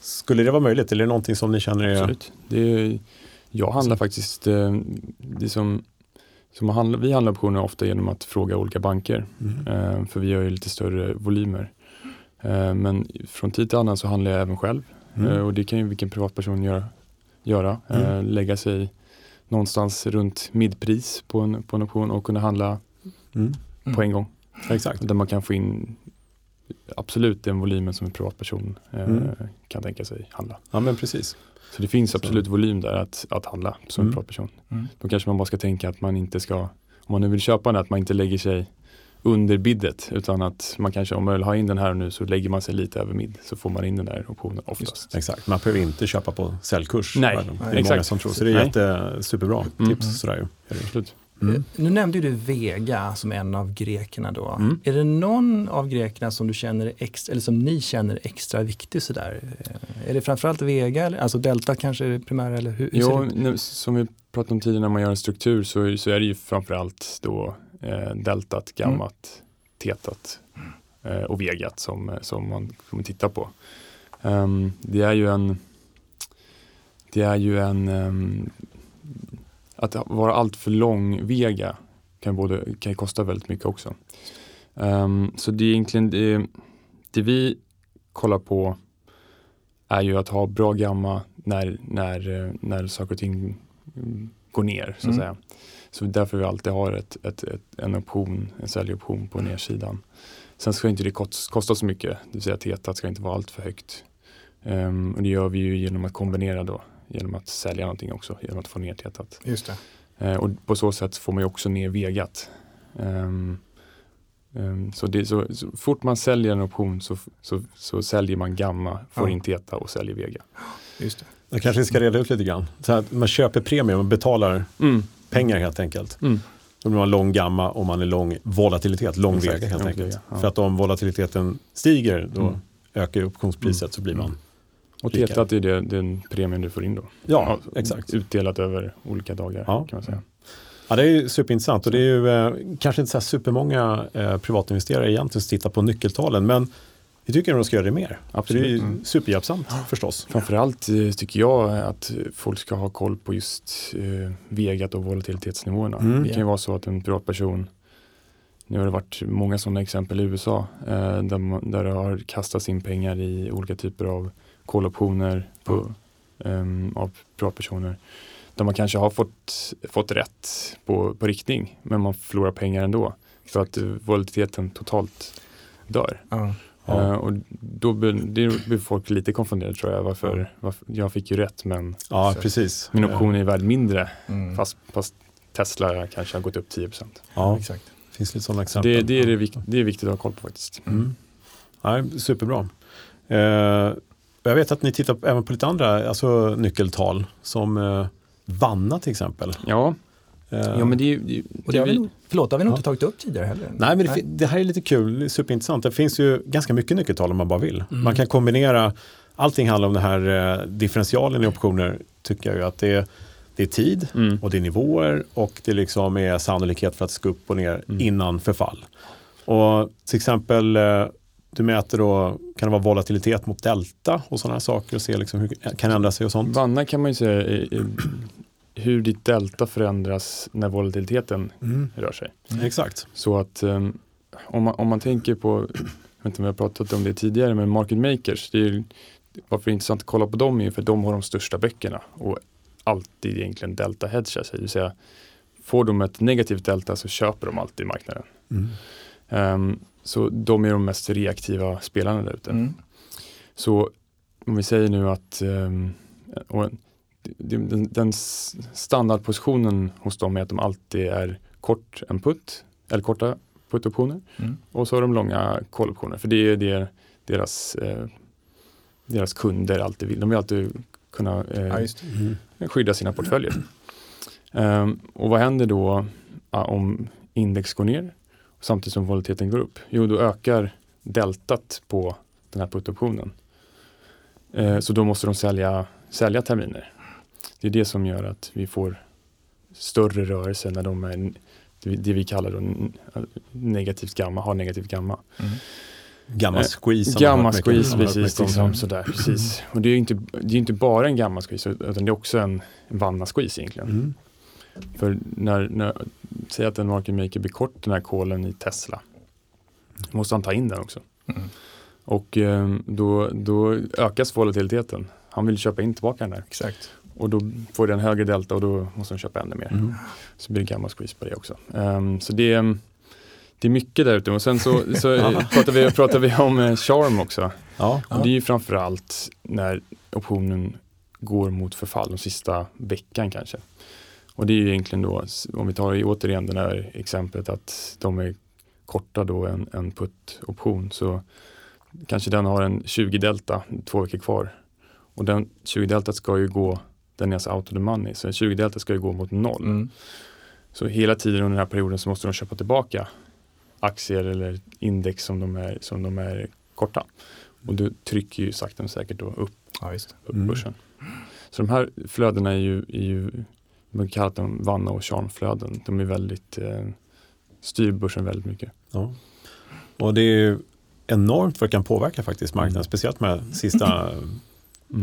skulle det vara möjligt? Eller är det någonting som ni känner är... Absolut. Det är, jag handlar faktiskt, eh, det som, som handlar, vi handlar optioner ofta genom att fråga olika banker. Mm. Eh, för vi har ju lite större volymer. Eh, men från tid till annan så handlar jag även själv. Mm. Eh, och det kan ju vilken privatperson göra. göra. Mm. Lägga sig någonstans runt midpris på en, på en option och kunna handla Mm. på en gång. Exakt. Där man kan få in absolut den volymen som en privatperson Mm. kan tänka sig handla. Ja men precis. Så det finns Så. absolut volym där att, att handla som Mm. en privatperson. Mm. Då kanske man bara ska tänka att man inte ska, om man nu vill köpa den, att man inte lägger sig under biddet utan att man kanske om man vill ha in den här nu så lägger man sig lite över mid så får man in den där optionen oftast. Exakt. Man behöver inte köpa på säljkurs. Nej, Det är nej, många exakt. som tror. Så det är jätte, superbra Mm. tips. Mm. Sådär ju. Absolut. Mm. Nu nämnde du Vega som en av grekerna då. Mm. Är det någon av grekerna som du känner extra, eller som ni känner extra viktig sådär? Eh, Är det framförallt Vega, alltså Delta kanske är det primära eller hur, hur ut? nu, som vi pratade om tidigare när man gör en struktur så, är- så är det ju framförallt då eh, deltat, gammat, tetat eh, och vegat som, eh, som man kommer titta på. Ehm, det är ju en det är ju en ehm, att vara allt för lång vega kan, både, kan kosta väldigt mycket också. Ehm, så det är egentligen det, det vi kollar på är ju att ha bra gamma när, när, när saker och ting går ner så att Mm. säga. Så därför vi alltid har ett, ett, ett, en option, en säljoption på nedsidan. Sen ska inte det kost- kosta så mycket, det vill säga tetat ska inte vara allt för högt. Ehm, och det gör vi ju genom att kombinera då, genom att sälja någonting också, genom att få ner tetat. Just det. Eh, och på så sätt får man ju också ner vegat. Ehm, ehm, så, det, så, så fort man säljer en option så, så, så säljer man gamma, får Ja. in teta och säljer vega. Just det. Jag kanske ska reda ut lite grann. Så att man köper premium och betalar Mm. pengar helt enkelt. Mm. Då blir man lång gamma och man är lång volatilitet, lång Exakt, vega helt enkelt. vega, ja. för att om volatiliteten stiger då Mm. ökar ju optionspriset Mm. så blir man Och deltat är det, den premien du får in då. Ja, exakt. Utdelat över olika dagar Ja. kan man säga. Ja, det är superintressant och det är ju eh, kanske inte så här supermånga eh, privatinvesterare egentligen som tittar på nyckeltalen men vi tycker att de ska göra det mer. För det är ju Mm. superhjälpsamt förstås. Framförallt eh, tycker jag att folk ska ha koll på just eh, vegat och volatilitetsnivåerna. Mm. Det kan ju vara så att en privatperson, nu har det varit många sådana exempel i USA, eh, där, man, där det har kastats in pengar i olika typer av koloptioner på, ehm, av privatpersoner. Där man kanske har fått, fått rätt på, på riktning, men man förlorar pengar ändå. För att eh, volatiliteten totalt dör. Ja. Ja. Eh, och då blir, det blir folk lite konfunderade tror jag. Varför, varför, jag fick ju rätt men Ja, Så- precis. min option är värd mindre Mm. fast, fast Tesla kanske har gått upp 10 procent. Ja, exakt. det finns lite sådana exempel. Det, det, är det, det är viktigt att ha koll på faktiskt. Mm. Ja, superbra. Eh, jag vet att ni tittar även på lite andra alltså, nyckeltal som eh, Vanna till exempel. Ja, Eh, ja men det är ju... det Och det har vi, vi- nog- förlåt, det har vi nog Ja. inte tagit upp tidigare heller. Nej, men det, det här är lite kul, det är superintressant. Det finns ju ganska mycket nyckeltal om man bara vill. Mm. Man kan kombinera, allting handlar om den här eh, differentialen i optioner, tycker jag ju att det är, det är tid Mm. och det är nivåer och det liksom är sannolikhet för att ska upp och ner Mm. innan förfall. Och till exempel, eh, du mäter då, kan det vara volatilitet mot delta och sådana saker och se liksom hur det kan ändra sig och sånt. Vanna kan man ju säga hur ditt delta förändras när volatiliteten Mm. rör sig. Exakt. Så att um, om, man, om man tänker på, jag vet inte om vi har pratat om det tidigare, men market makers, det är, ju- varför det är intressant att kolla på dem är ju för de har de största böckerna och alltid egentligen delta hedgar sig, det vill säga får de ett negativt delta så köper de alltid marknaden. Mm. Ehm, så de är de mest reaktiva spelarna där ute. Mm. Så om vi säger nu att och den, den, standardpositionen hos dem är att de alltid är kort en putt, eller korta put-optioner Mm. och så har de långa call-optioner för det är det deras, eh, deras kunder alltid vill. De vill alltid kunna eh. Mm. skydda sina portföljer. Ehm, och vad händer då om index går ner samtidigt som volatiliteten går upp? Jo, då ökar deltat på den här put-optionen. Eh, så då måste de sälja, sälja terminer. Det är det som gör att vi får större rörelse när de är det vi kallar då negativt gamma, har negativt gamma. Mm. Gamma Eh, squeeze. Gamma squeeze, precis. Liksom, sådär, precis. Och det är ju inte, det är inte bara en gamma squeeze utan det är också en vanna squeeze egentligen. Mm. För när, när, säg att en market maker blir kort den här kolen i Tesla. Då måste han ta in den också. Mm. Och eh, då, då ökas volatiliteten. Han vill köpa in tillbaka den där. Exakt. Och då får den högre delta och då måste de köpa ännu mer. Mm. Så blir det gamma squeeze på det också. Ehm, så det är, det är mycket där ute. Och sen så, så eh, pratar, vi, pratar vi om eh, charm också. Ja. Och det är ju framförallt när optionen går mot förfall, de sista veckan kanske. Och det är ju egentligen då, om vi tar återigen det här exemplet att de är korta då en, en put-option så kanske den har en 20 delta, två veckor kvar. Och den 20 delta ska ju gå, den är alltså out of the money, så en 20 delta ska ju gå mot noll. Mm. Så hela tiden under den här perioden så måste de köpa tillbaka aktier eller index som de är, som de är korta. Och då trycker ju sakta men säkert då upp, Ja, upp Mm. börsen. Så de här flödena är ju, är ju man kallar dem vanna och charmflöden. De är väldigt, eh, styr börsen väldigt mycket. Ja. Och det är ju enormt vad det kan påverka faktiskt marknaden, Mm. speciellt med sista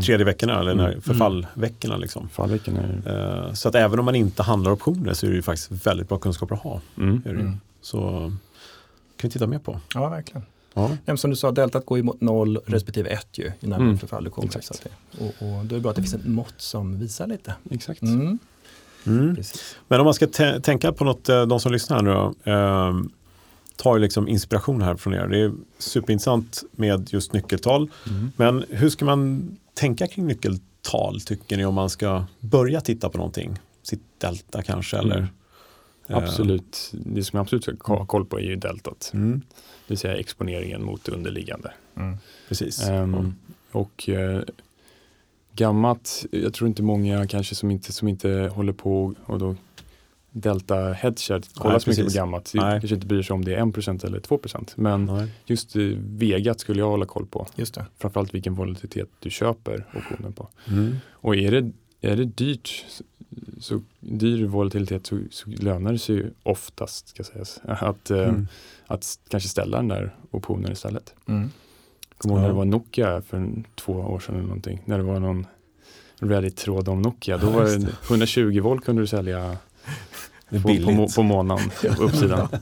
tredje veckorna eller när Mm. förfallveckorna. Liksom. Fallveckan är Eh, Så att även om man inte handlar optioner så är det ju faktiskt väldigt bra kunskaper att ha. mm. Är det ju. Mm. Så kan vi titta mer på. Ja, verkligen. Ja. Som du sa, deltat går ju mot noll respektive ett ju i närmare Mm, förfall du kommer. exakt. Så att det, och, och då är det bra att det finns ett mått som visar lite. Exakt. Mm. Mm. Men om man ska tä- tänka på något, eh, de som lyssnar här nu då, eh, tar ju liksom inspiration här från er. Det är superintressant med just nyckeltal. Mm. Men hur ska man tänka kring nyckeltal tycker ni om man ska börja titta på någonting? Sitt delta kanske eller? Mm. Eh, Absolut. Det som jag absolut ska ha koll på är ju deltat. Mm, Det vill säga exponeringen mot underliggande. Mm. precis. Ehm, och eh, gammat, jag tror inte många kanske som inte, som inte håller på och då delta hedgar kolla Nej, så mycket på gammalt. Nej. kanske inte bryr sig om det är 1% eller 2%. Men Nej. just eh, Vegat skulle jag hålla koll på. Just det. Framförallt vilken volatilitet du köper optionen på. Mm. Och är det, är det dyrt, så dyr volatilitet så, så lönar det sig ju oftast ska sägas, att, eh, Mm. att s- kanske ställa den där optionen istället. Mm. Kommer ihåg när det var Nokia för en, två år sedan eller någonting. När det var någon Reddit-tråd om Nokia. Då var det 120 volt kunde du sälja på, på, på månaden på uppsidan.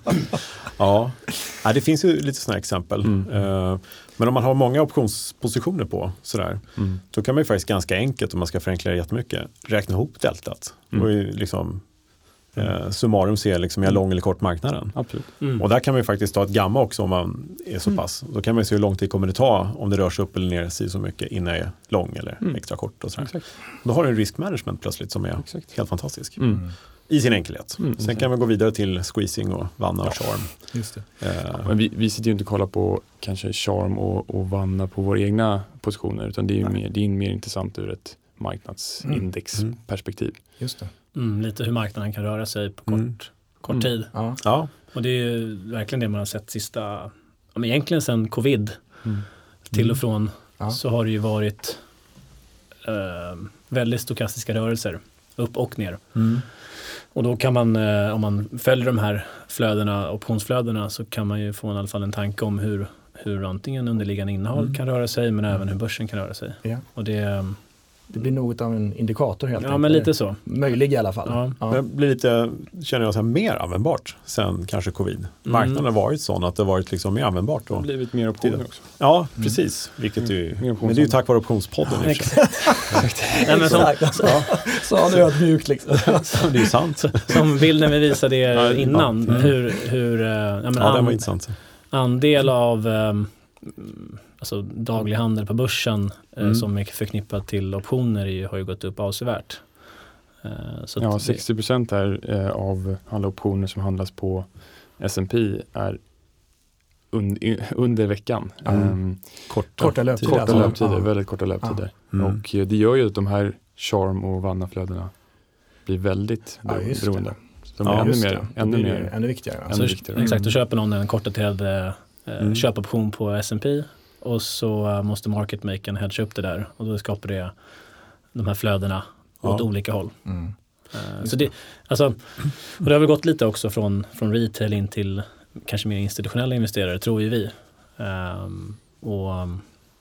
Ja. ja, det finns ju lite sådana exempel. Mm. Eh, Men om man har många optionspositioner på sådär, Mm. då kan man ju faktiskt ganska enkelt, om man ska förenkla det jättemycket, räkna ihop deltat. Mm. Och liksom, eh, summarum se liksom, är jag lång eller kort marknaden. Absolut. Mm. Och där kan man ju faktiskt ta ett gamma också om man är så pass. Då kan man ju se hur lång tid kommer det ta om det rör sig upp eller ner si så mycket innan jag är lång eller Mm. extra kort. Och sådär. Exakt. Då har du en risk management plötsligt som är Exakt. helt fantastisk. Mm. I sin enkelhet. Mm, Sen kan vi gå vidare till squeezing och vanna och charm. Just det. Eh, Men vi, vi sitter ju inte och kollar på kanske charm och, och vanna på våra egna positioner utan det är ju mer, det är mer intressant ur ett Mm. marknadsindexperspektiv. Just det. Mm, lite hur marknaden kan röra sig på kort, Mm. kort Mm. tid. Ja. ja, Och det är ju verkligen det man har sett sista, ja, men egentligen sedan covid Mm. till och från Ja. så har det ju varit eh, väldigt stokastiska rörelser upp och ner. Och då kan man, eh, om man följer de här flödena, optionsflödena, så kan man ju få i alla fall en tanke om hur, hur antingen underliggande innehåll Mm. kan röra sig, men även hur börsen kan röra sig. Ja. Och det, Det blir något av en indikator helt ja enkelt. men lite så. Möjlig i alla fall. Ja. Ja. Det blir lite, känner jag, så här, mer användbart sen kanske covid. Marknaden har varit sån att det varit liksom mer användbart. Det har Och, blivit mer optioner också. ja, precis. Vilket är, Mm. Men det är ju tack vare optionspodden. och. Nej, men som, Exakt. Ja. Sa han ödmjukt liksom. det är ju sant. som bilden vi visade er Ja, innan, ja. Mm. hur, hur eh, ja, men Ja, det an- var intressant. andel av ehm, alltså daglig handel på börsen eh, Mm. som är förknippat till optioner är, ju- har ju gått upp avsevärt. Eh, så Ja, det- 60 procent är, eh, av alla optioner som handlas på S&P är un, i, under veckan. Mm. Ehm, Korta, Korta löptider. korta alltså. löptider, Ja. väldigt korta löptider. Mm. Och det gör ju att de här charm och vannaflödena blir väldigt Ja, beroende. Så de är Ja, ännu Just mer, ännu mer. ännu viktigare. ännu så, viktigare. Exakt, då köper någon en kortdaterad eh, Mm. köpoption på S&P och så eh, måste market makern hedga upp det där och då skapar det de här flödena åt Ja. olika håll. Mm. Eh, så det, alltså, och det har väl gått lite också från, från retail in till kanske mer institutionella investerare, tror ju vi. Ehm, och um,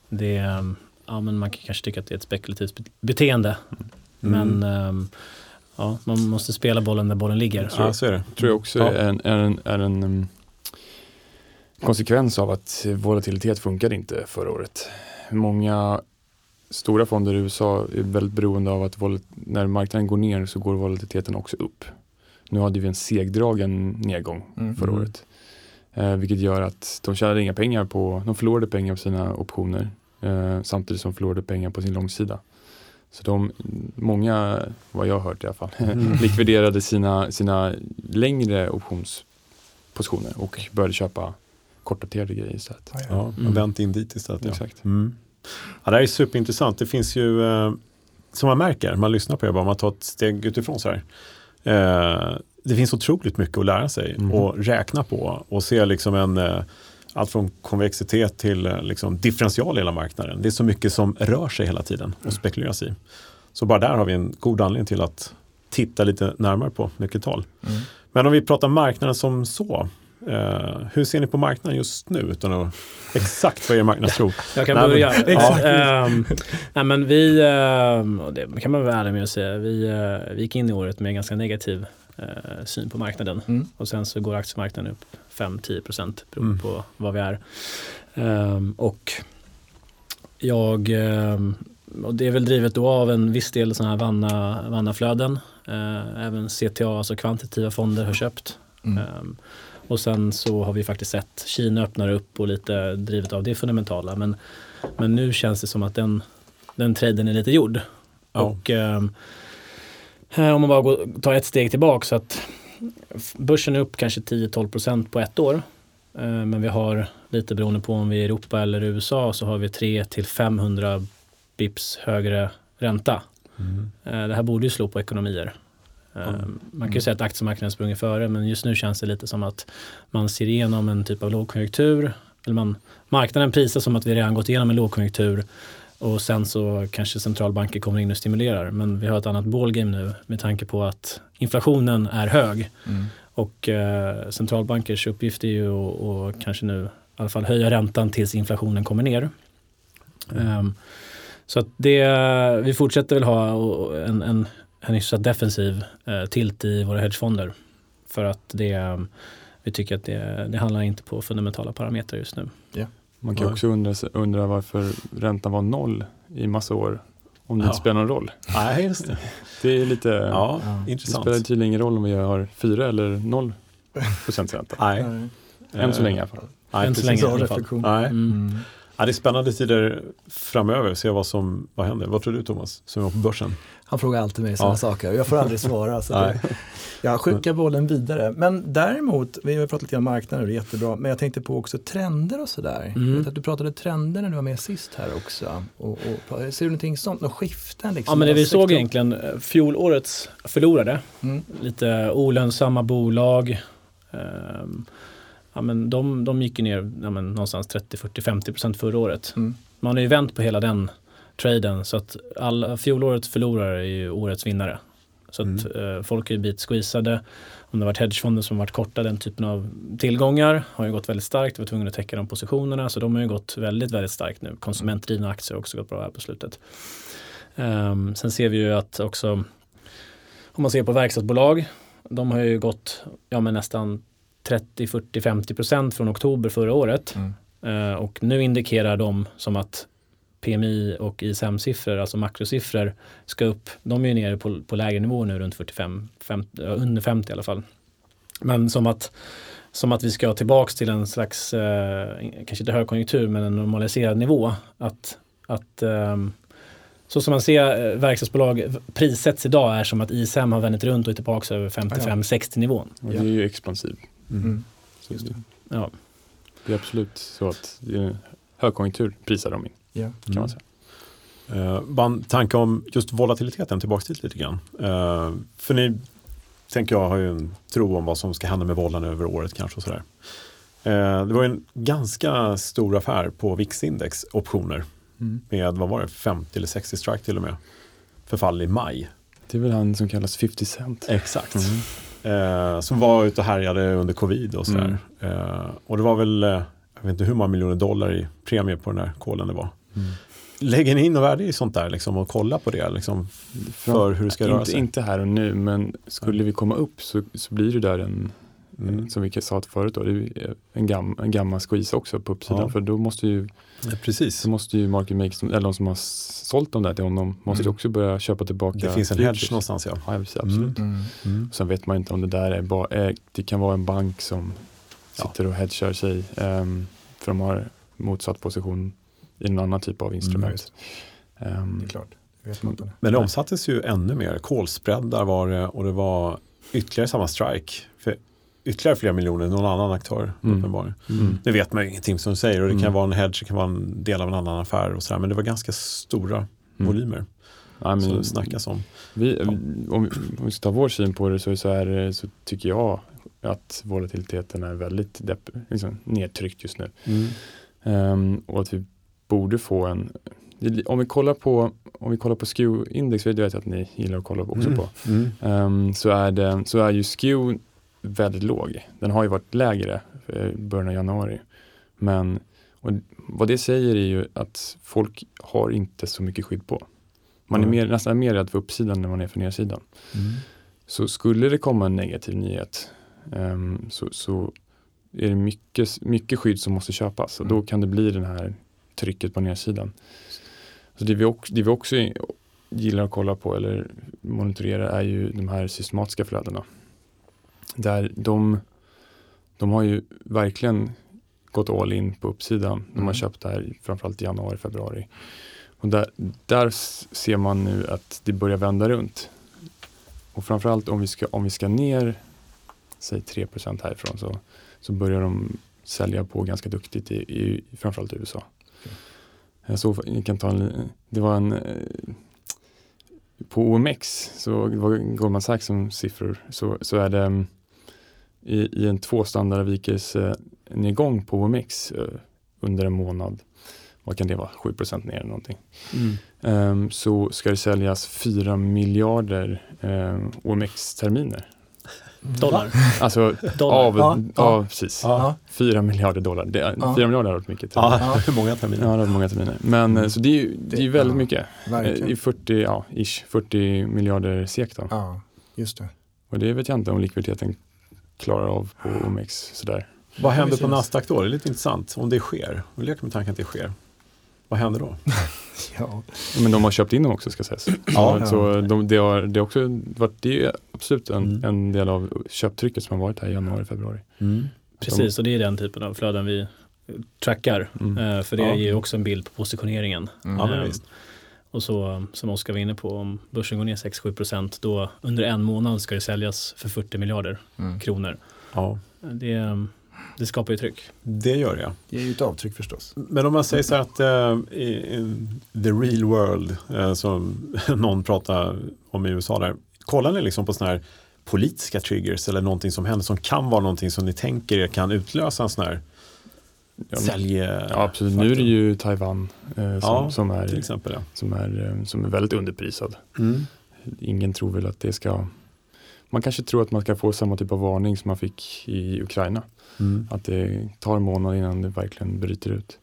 det, um, ja, men man kan kanske tycka att det är ett spekulativt be- beteende. Mm. Men ehm, ja, man måste spela bollen där bollen ligger. Ja, så är det. tror jag också Ja. är en, är en, är en um, konsekvens av att volatilitet funkade inte förra året. Många stora fonder i USA är väldigt beroende av att när marknaden går ner så går volatiliteten också upp. Nu hade vi en segdragen nedgång Mm. förra Mm. året. Eh, vilket gör att de tjänade inga pengar på, de förlorade pengar på sina optioner eh, samtidigt som de förlorade pengar på sin långsida. Så de, många, vad jag har hört i alla fall, Mm. likviderade sina, sina längre optionspositioner och började köpa kortdaterade grejer istället. Ja, ja. Ja, Mm. vänt in dit istället. Ja. Exakt. Mm. Ja, det här är superintressant. Det finns ju, eh, som man märker, man lyssnar på er, bara man tar ett steg utifrån så här. Eh, det finns otroligt mycket att lära sig Mm. och räkna på och se liksom en, eh, allt från konvexitet till eh, liksom differential i hela marknaden. Det är så mycket som rör sig hela tiden och spekuleras i. Så bara där har vi en god anledning till att titta lite närmare på nyckeltal. Mm. Men om vi pratar marknaden som så, eh, hur ser ni på marknaden just nu? Utan att, exakt vad är er marknadstro? Jag kan Nej, men- börja. Ehm, nej, men vi, och det kan man vara ärlig med att säga, vi, eh, vi gick in i året med en ganska negativ eh, syn på marknaden. Mm. Och sen så går aktiemarknaden upp 5-10 procent beroende Mm. på vad vi är. Ehm, och jag, och det är väl drivet då av en viss del sådana här vanna, vannaflöden. Eh, även CTA, alltså kvantitativa fonder, har köpt. Mm. Och sen så har vi faktiskt sett Kina öppna upp och lite drivet av det fundamentala. Men, men nu känns det som att den, den traden är lite gjord. Ja. Och ehm, här om man bara går, tar ett steg tillbaka så att börsen är upp kanske 10-12% på ett år. Eh, men vi har lite beroende på om vi är i Europa eller USA så har vi 3-500 bips högre ränta. Mm. Eh, det här borde ju slå på ekonomier. Eh, Mm. Man kan ju säga att aktiemarknaden sprungit före men just nu känns det lite som att man ser igenom en typ av lågkonjunktur. Eller man, marknaden prisar som att vi redan gått igenom en lågkonjunktur och sen så kanske centralbanker kommer in och stimulerar. Men vi har ett annat ballgame nu med tanke på att inflationen är hög Mm. och eh, centralbankers uppgift är ju att kanske nu i alla fall höja räntan tills inflationen kommer ner. Ehm, så att det, vi fortsätter väl ha en, en, en hyfsat defensiv eh, tilt i våra hedgefonder. För att det, vi tycker att det, det handlar inte på fundamentala parametrar just nu. Man kan också undra, undra varför räntan var noll i massa år. Om det Ja. inte spelar någon roll. Nej, just det. Det är lite, Ja, Ja. det intressant. spelar tydligen ingen roll om vi har fyra eller noll procents ränta. Nej, Än så eh, länge i alla fall. Nej, Än så länge i alla fall. reflektion. Nej. Mm. Ja, det är spännande tider framöver, se vad som vad händer. Vad tror du Thomas, som är på börsen? Han frågar alltid mig sådana Ja. saker och jag får aldrig svara. Så det, jag skickar bollen vidare. Men däremot, vi har pratat lite om marknaden och det är jättebra, men jag tänkte på också trender och sådär. Mm. Jag vet att du pratade trender när du var med sist här också. Och, och, ser du någonting sånt, några skiften? Liksom, Ja men det vi såg egentligen, eh, fjolårets förlorade, Mm. lite olönsamma bolag. Ehm, ja, men de, de gick ju ner ja, men någonstans 30, 40, 50 procent förra året. Mm. Man har ju vänt på hela den traden så att alla, fjolårets förlorare är ju årets vinnare. Så att eh, folk har ju blivit squeezade. Om det har varit hedgefonder som har varit korta den typen av tillgångar har ju gått väldigt starkt. Vi var tvungna att täcka de positionerna så de har ju gått väldigt, väldigt starkt nu. Konsumentdrivna aktier har också gått bra här på slutet. Ehm, sen ser vi ju att också om man ser på verkstadsbolag, de har ju gått ja, men nästan 30, 40, 50 procent från oktober förra året. Mm. Eh, och nu indikerar de som att PMI och ISM-siffror, alltså makrosiffror, ska upp. De är ju nere på, på lägre nivå nu, runt 45, 50, ja, under 50 i alla fall. Men som att, som att vi ska tillbaks till en slags, eh, kanske inte högkonjunktur, men en normaliserad nivå. Att, att ehm, så som man ser eh, verkstadsbolag prissätts idag är som att ISM har vänt runt och är tillbaka över 55-60 nivån. Och det är ju expansiv. Mm. Så det, Ja. det är absolut så att är högkonjunktur prisar de in Ja. kan man säga. Eh, en tanke om just volatiliteten, tillbaka dit lite grann. Eh, för ni, tänker jag, har ju en tro om vad som ska hända med vollan över året kanske och sådär. Eh, det var ju en ganska stor affär på VIX-index optioner Mm. med, vad var det, 50 eller 60 strike till och med. Förfall i maj. Det är väl han som kallas 50 cent. Exakt. Mm. Eh, som var ute och härjade under covid och sådär. Eh, och det var väl, eh, jag vet inte hur många miljoner dollar i premie på den här kolen det var. Mm. Lägger ni in och värde i sånt där liksom, och kolla på det liksom, för hur det ska röra inte, sig? inte här och nu, men skulle vi komma upp så, så blir det där en, Mm. som vi sa förut, då, det är en, gam, en gammal squeeze också på uppsidan. Ja. För då måste ju, Ja, precis. så måste ju market makers, eller de som har sålt dem där till honom, måste Mm. också börja köpa tillbaka. Det finns en hedge någonstans ja. Ja, precis, absolut. Mm. Mm. Sen vet man inte om det där är bara, är, det kan vara en bank som Ja. sitter och hedgar sig ehm, för de har motsatt position i en annan typ av instrument. Ehm, Det är klart. Men det Nej. omsattes ju ännu mer. Kolspreadar var det och det var ytterligare samma strike. För ytterligare flera miljoner, någon annan aktör Mm. uppenbarligen. mm. Nu vet man ju ingenting som du säger och det kan Mm. vara en hedge, det kan vara en del av en annan affär och sådär. Men det var ganska stora Mm. volymer Ja, men som det snackas om. Vi, om, om vi ska ta vår syn på det så, så, är, det- så tycker jag att volatiliteten är väldigt depp, liksom, nedtryckt just nu. Ehm, och att vi borde få en, om vi kollar på, om vi kollar på SKEW-index, vet jag att ni gillar att kolla också Mm. på, Mm. Ehm, så, är det, så är ju SKEW väldigt låg. Den har ju varit lägre eh, i början av januari. Men vad det säger är ju att folk har inte så mycket skydd på. Man är Mm. mer, nästan mer rädd för uppsidan än man är för nedsidan. Mm. Så skulle det komma en negativ nyhet ehm, så, så är det mycket, mycket skydd som måste köpas och då Mm. kan det bli det här trycket på nedsidan. Så det vi, också, det vi också gillar att kolla på eller monitorera är ju de här systematiska flödena. Där de, de har ju verkligen gått all in på uppsidan. De har Mm. köpt det här framförallt i januari, februari. Och där, där ser man nu att det börjar vända runt. Och framförallt om vi ska, om vi ska ner, säg 3% härifrån så, så börjar de sälja på ganska duktigt i, i framförallt i USA. Jag såg, jag kan ta en, det var en, eh, på OMX, så det var Goldman Sachs som siffror, så, så är det mm, i, i en tvåstandardavvikelsenedgång på OMX eh, under en månad, vad kan det vara, 7% ner eller någonting. Mm. Ehm, så ska det säljas 4 miljarder um, OMX-terminer. Dollar. Alltså Dollar. av, Ja, ja, ja. precis. Ja. 4 miljarder dollar. Det, är- Ja. 4 miljarder har varit mycket. Ja, terminer. hur många Ja, terminer? det har varit många terminer. Men eh, så det är ju det är Det- väldigt ja. mycket. Eh, Verkligen. I 40, ja, ish, 40 miljarder SEK då. Ja, just det. Och det vet jag inte om likviditeten klarar av på OMX sådär. Vad händer på Nasdaq då? Det är lite intressant. Om det sker, vi leker med tanken att det sker. Vad händer då? Ja. Men de har köpt in dem också ska sägas. Ja. så de, det, har, det har också varit, det är absolut en, Mm. en del av köptrycket som har varit här i januari, februari. Precis, och det är den typen av flöden vi trackar. Mm. Eh, För det Ja. ger ju också en bild på positioneringen. Mm. Ja, men Eh, visst. Och så som Oskar var inne på, om börsen går ner 6-7 procent, då under en månad ska det säljas för 40 miljarder Mm. kronor. Ja, Det, det skapar ju tryck. det gör jag. Det är ju ett avtryck förstås. Men om man säger så att eh, i, i the real world, eh, som någon pratar om i USA där, kollar ni liksom på sådana här politiska triggers eller någonting som händer som kan vara någonting som ni tänker er kan utlösa en sån här Ja, sälj... Ja, absolut. Nu är det ju Taiwan eh, som, Ja, som, är, exempel. Ja. som, är, eh, som är väldigt underprisad. Mm. Ingen tror väl att det ska... Man kanske tror att man ska få samma typ av varning som man fick i Ukraina. Mm. Att det tar en månad innan det verkligen bryter ut.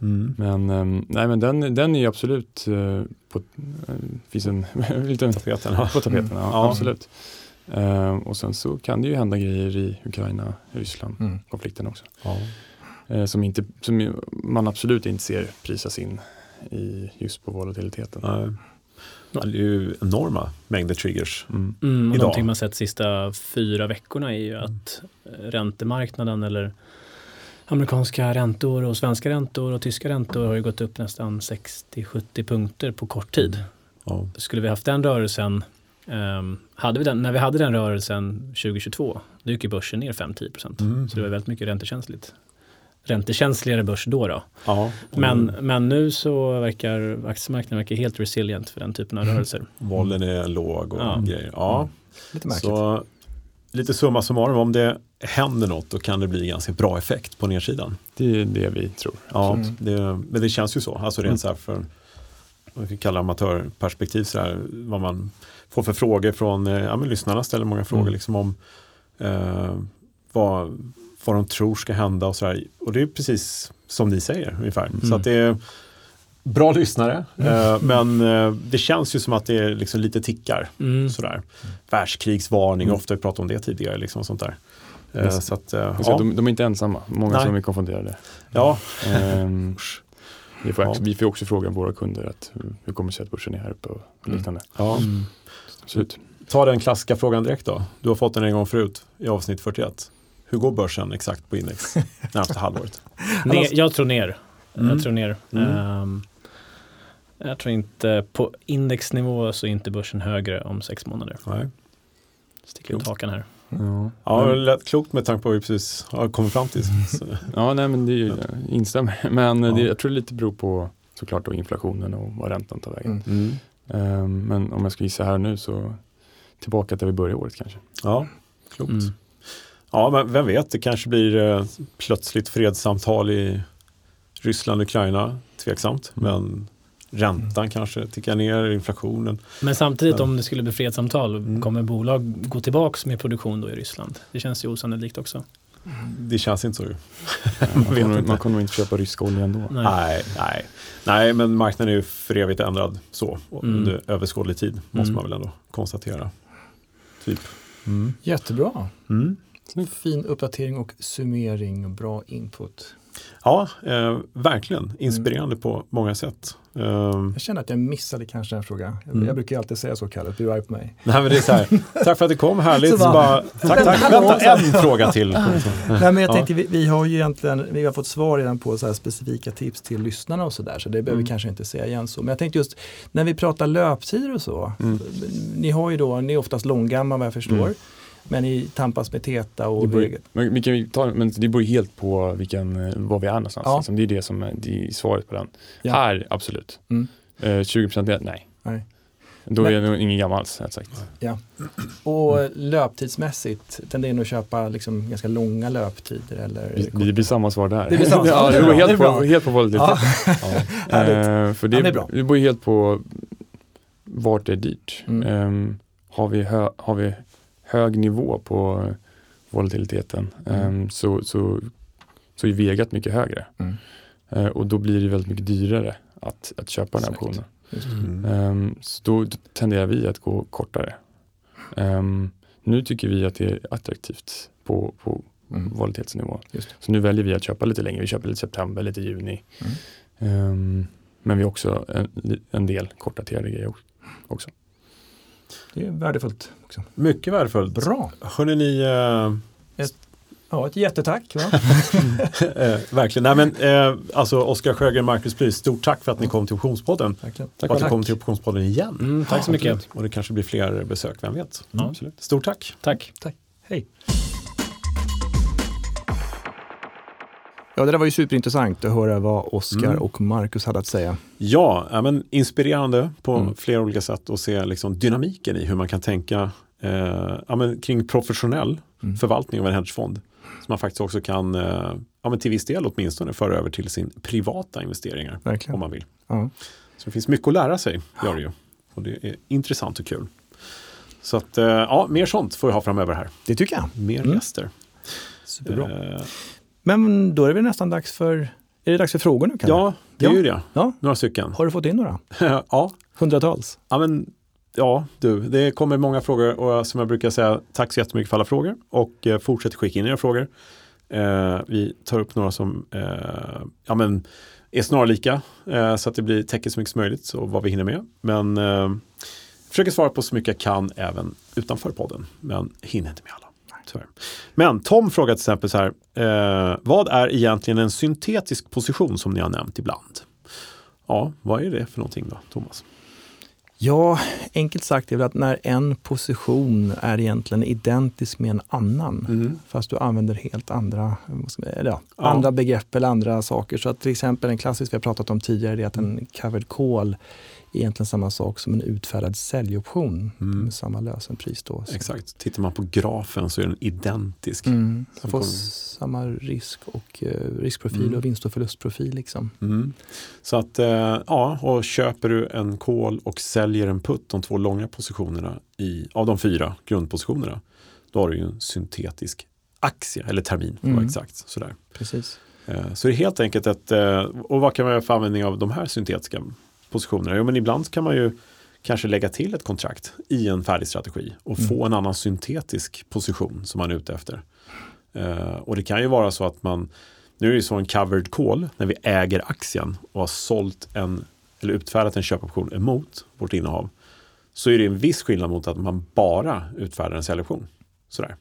Mm. Men, ehm, nej, men den, den är ju absolut eh, på, eh, finns en liten Tapeten, ja. på tapeten. Ja, Ja. Absolut. Ehm, och sen så kan det ju hända grejer i Ukraina, Ryssland, Mm. konflikten också. Ja. Eh, som, inte, som man absolut inte ser prisas in i, just på volatiliteten. Nej. Ja, Det är ju enorma mängder triggers. Mm. Mm, och Idag. någonting man sett sista fyra veckorna är ju att eh, räntemarknaden eller amerikanska räntor och svenska räntor och tyska räntor har ju gått upp nästan 60-70 punkter på kort tid. Ja. Skulle vi haft den rörelsen, ehm, hade vi den, när vi hade den rörelsen 2022, då gick ju börsen ner 5-10 procent. Mm. Så det var väldigt mycket räntekänsligt. Räntekänsligare börs då. då. Ja. Men, men nu så verkar aktiemarknaden verkar helt resilient för den typen av rörelser. Vollen är låg och Ja. grejer. Ja. Lite märkligt. Så lite summa summarum, om det händer något då kan det bli ganska bra effekt på nedsidan. Det är det vi tror. Ja, Mm. det, men det känns ju så. Alltså rent Mm. så här för vad vi kallar amatörperspektiv, så här, vad man får för frågor från, eh, ja men lyssnarna ställer många frågor Mm. liksom om eh, vad, vad de tror ska hända och så här. Och det är precis som ni säger ungefär. Så Mm. att det är bra lyssnare, eh, men eh, det känns ju som att det är liksom lite tickar. Mm. Sådär. Världskrigsvarning, Mm. ofta har vi pratat om det tidigare. Liksom, sånt där. Eh, så att, ja, de, de är inte ensamma, många Nej. som är konfunderade. ja, Ehm, vi, får, Ja. också- vi får också fråga våra kunder att hur- kommer det sig att börsen är här uppe och liknande. ja. Mm. Absolut. Ta den klassiska frågan direkt då. Du har fått den en gång förut i avsnitt 41. Hur går börsen exakt på index närmaste halvåret? Ner, jag tror ner. Mm. Jag tror ner. Mm. Ehm, jag tror inte på indexnivå så är inte börsen högre om sex månader. Nej. Sticker ut hakan här. Ja. Ja, det lät klokt med tanke på vad vi precis har kommit fram till. Ja, nej men det är ju, jag instämmer. Men Ja. det, jag tror det lite beror på såklart då inflationen och vad räntan tar vägen. Mm. mm. Ehm, men om jag ska gissa här nu så tillbaka där vi började året kanske. Ja, klokt. Mm. Ja, men vem vet, det kanske blir eh, plötsligt fredssamtal i Ryssland och Ukraina. Tveksamt, men räntan kanske tickar ner, inflationen. Men samtidigt om det skulle bli fredssamtal, Mm. kommer bolag gå tillbaks med produktion då i Ryssland? Det känns ju osannolikt också. Det känns inte så ju. Man kommer, inte. man kommer nog inte köpa rysk olja ändå. Nej. Nej, nej. nej, men marknaden är ju för evigt ändrad så. Mm. Under överskådlig tid måste Mm. man väl ändå konstatera. Typ. Jättebra. Mm. Fin uppdatering och summering och bra input. Ja, eh, verkligen inspirerande på många sätt. Ehm, Jag känner att jag missade kanske en fråga. Jag, Mm. jag brukar ju alltid säga så Kalle, du är på mig. nej, men det är så här, tack för att du kom, härligt. Så Så bara- tack, tack. Vänta, så en fråga till. Nej men jag Ja. tänkte, vi, vi har ju egentligen, vi har fått svar redan på så specifika tips till lyssnarna och sådär, så det behöver vi Mm. kanske inte säga igen så. Men jag tänkte just, när vi pratar löptider och så, Mm. ni har ju då, ni är oftast långgamma vad jag förstår, Mm. Men ni tampas med Teta Det och beror, Vega. men, vi kan ta, men det beror helt på vilken, eh, var vi är någonstans. Ja. Liksom. Det är det som är, det är svaret på den. Ja. Här, absolut. Mm. Eh, 20% ner, nej. då Men- är det nog ingen gammal alls, rätt sagt. Ja. Och löptidsmässigt, tenderar ni att köpa liksom ganska långa löptider? Eller Vi- Det blir samma svar där. Det blir samma svar. ja, Det det beror Det helt, bra. på, helt på volatilitet. Ja. Eh, för det, Ja, det är bra. det beror helt på vart det är dyrt. Mm. Ehm, har, vi hö, har vi hög nivå på volatiliteten Mm. ehm, så, så, så är vegat mycket högre. Mm. Eh, och då blir det väldigt mycket dyrare att, att köpa den här Exakt. optionen. Mm. Ehm, så då, tenderar vi att gå kortare. Ehm, nu tycker vi att det är attraktivt på, på Mm. volatilitetsnivå. Så nu väljer vi att köpa lite längre. Vi köper lite september, lite juni. Mm. Men vi har också en, en del kortdaterade grejer också. Det är värdefullt också. Mycket värdefullt. Bra. Hörrni, ni, eh, Ja, ett jättetack. Va? eh, verkligen. Nej, men, eh, alltså Oskar Sjögren, Marcus Prys, stort tack för att ni kom till Optionspodden. Verkligen. och att ni kommer till Optionspodden igen. Mm, tack så mycket. Och det kanske blir fler besök, vem vet? Ja. Absolut. Stort tack. Tack. Hej. Ja, det där var ju superintressant att höra vad Oskar Mm. och Marcus hade att säga. Ja, ja men inspirerande på Mm. flera olika sätt att se liksom dynamiken i hur man kan tänka eh, ja, men kring professionell Mm. förvaltning av en hedgefond. Som man faktiskt också kan, eh, ja, men till viss del åtminstone, föra över till sin privata investeringar Verkligen. om man vill. Ja. Så det finns mycket att lära sig, gör det ju. Och det är intressant och kul. Så att, eh, ja, mer sånt får vi ha framöver här. Det tycker jag. Mer Mm. gäster. Superbra. Men då är det väl nästan dags för, är det dags för frågor nu kanske? ja, det är Ja. ju det. Ja. Några stycken. Har du fått in några? ja, Hundratals? Ja, men, ja, du, det kommer många frågor och som jag brukar säga, tack så jättemycket för alla frågor och eh, fortsätt skicka in era frågor. Eh, vi tar upp några som eh, ja, men, är snarlika eh, så att det blir täcker så mycket som möjligt och vad vi hinner med. Men eh, försöker svara på så mycket jag kan även utanför podden, men hinner inte med alla. Tyvärr. Men Tom frågar till exempel så här, eh, vad är egentligen en syntetisk position som ni har nämnt ibland? Ja, vad är det för någonting då, Thomas? Ja, enkelt sagt är väl att när en position är egentligen identisk med en annan, Mm. fast du använder helt andra, eller ja, Ja. andra begrepp eller andra saker. Så att till exempel en klassisk vi har pratat om tidigare är att en covered call egentligen samma sak som en utfärdad säljoption Mm. med samma lösenpris. Då. Så- Exakt, tittar man på grafen så är den identisk. Mm. Man får samma risk och eh, riskprofil Mm. och vinst och förlustprofil. Liksom. Mm. Så att, eh, ja, och köper du en call och säljer en put, de två långa positionerna i, av de fyra grundpositionerna, då har du ju en syntetisk aktie, eller termin Mm. exakt. Sådär. Precis. Eh, Så det är helt enkelt ett, eh, och vad kan man göra för användning av de här syntetiska positionerna? Jo, men ibland kan man ju kanske lägga till ett kontrakt i en färdig strategi och få en annan syntetisk position som man är ute efter. Eh, och det kan ju vara så att man, nu är det ju så en covered call när vi äger aktien och har sålt en, eller utfärdat en köpoption emot vårt innehav. Så är det en viss skillnad mot att man bara utfärdar en säljoption. Sådär.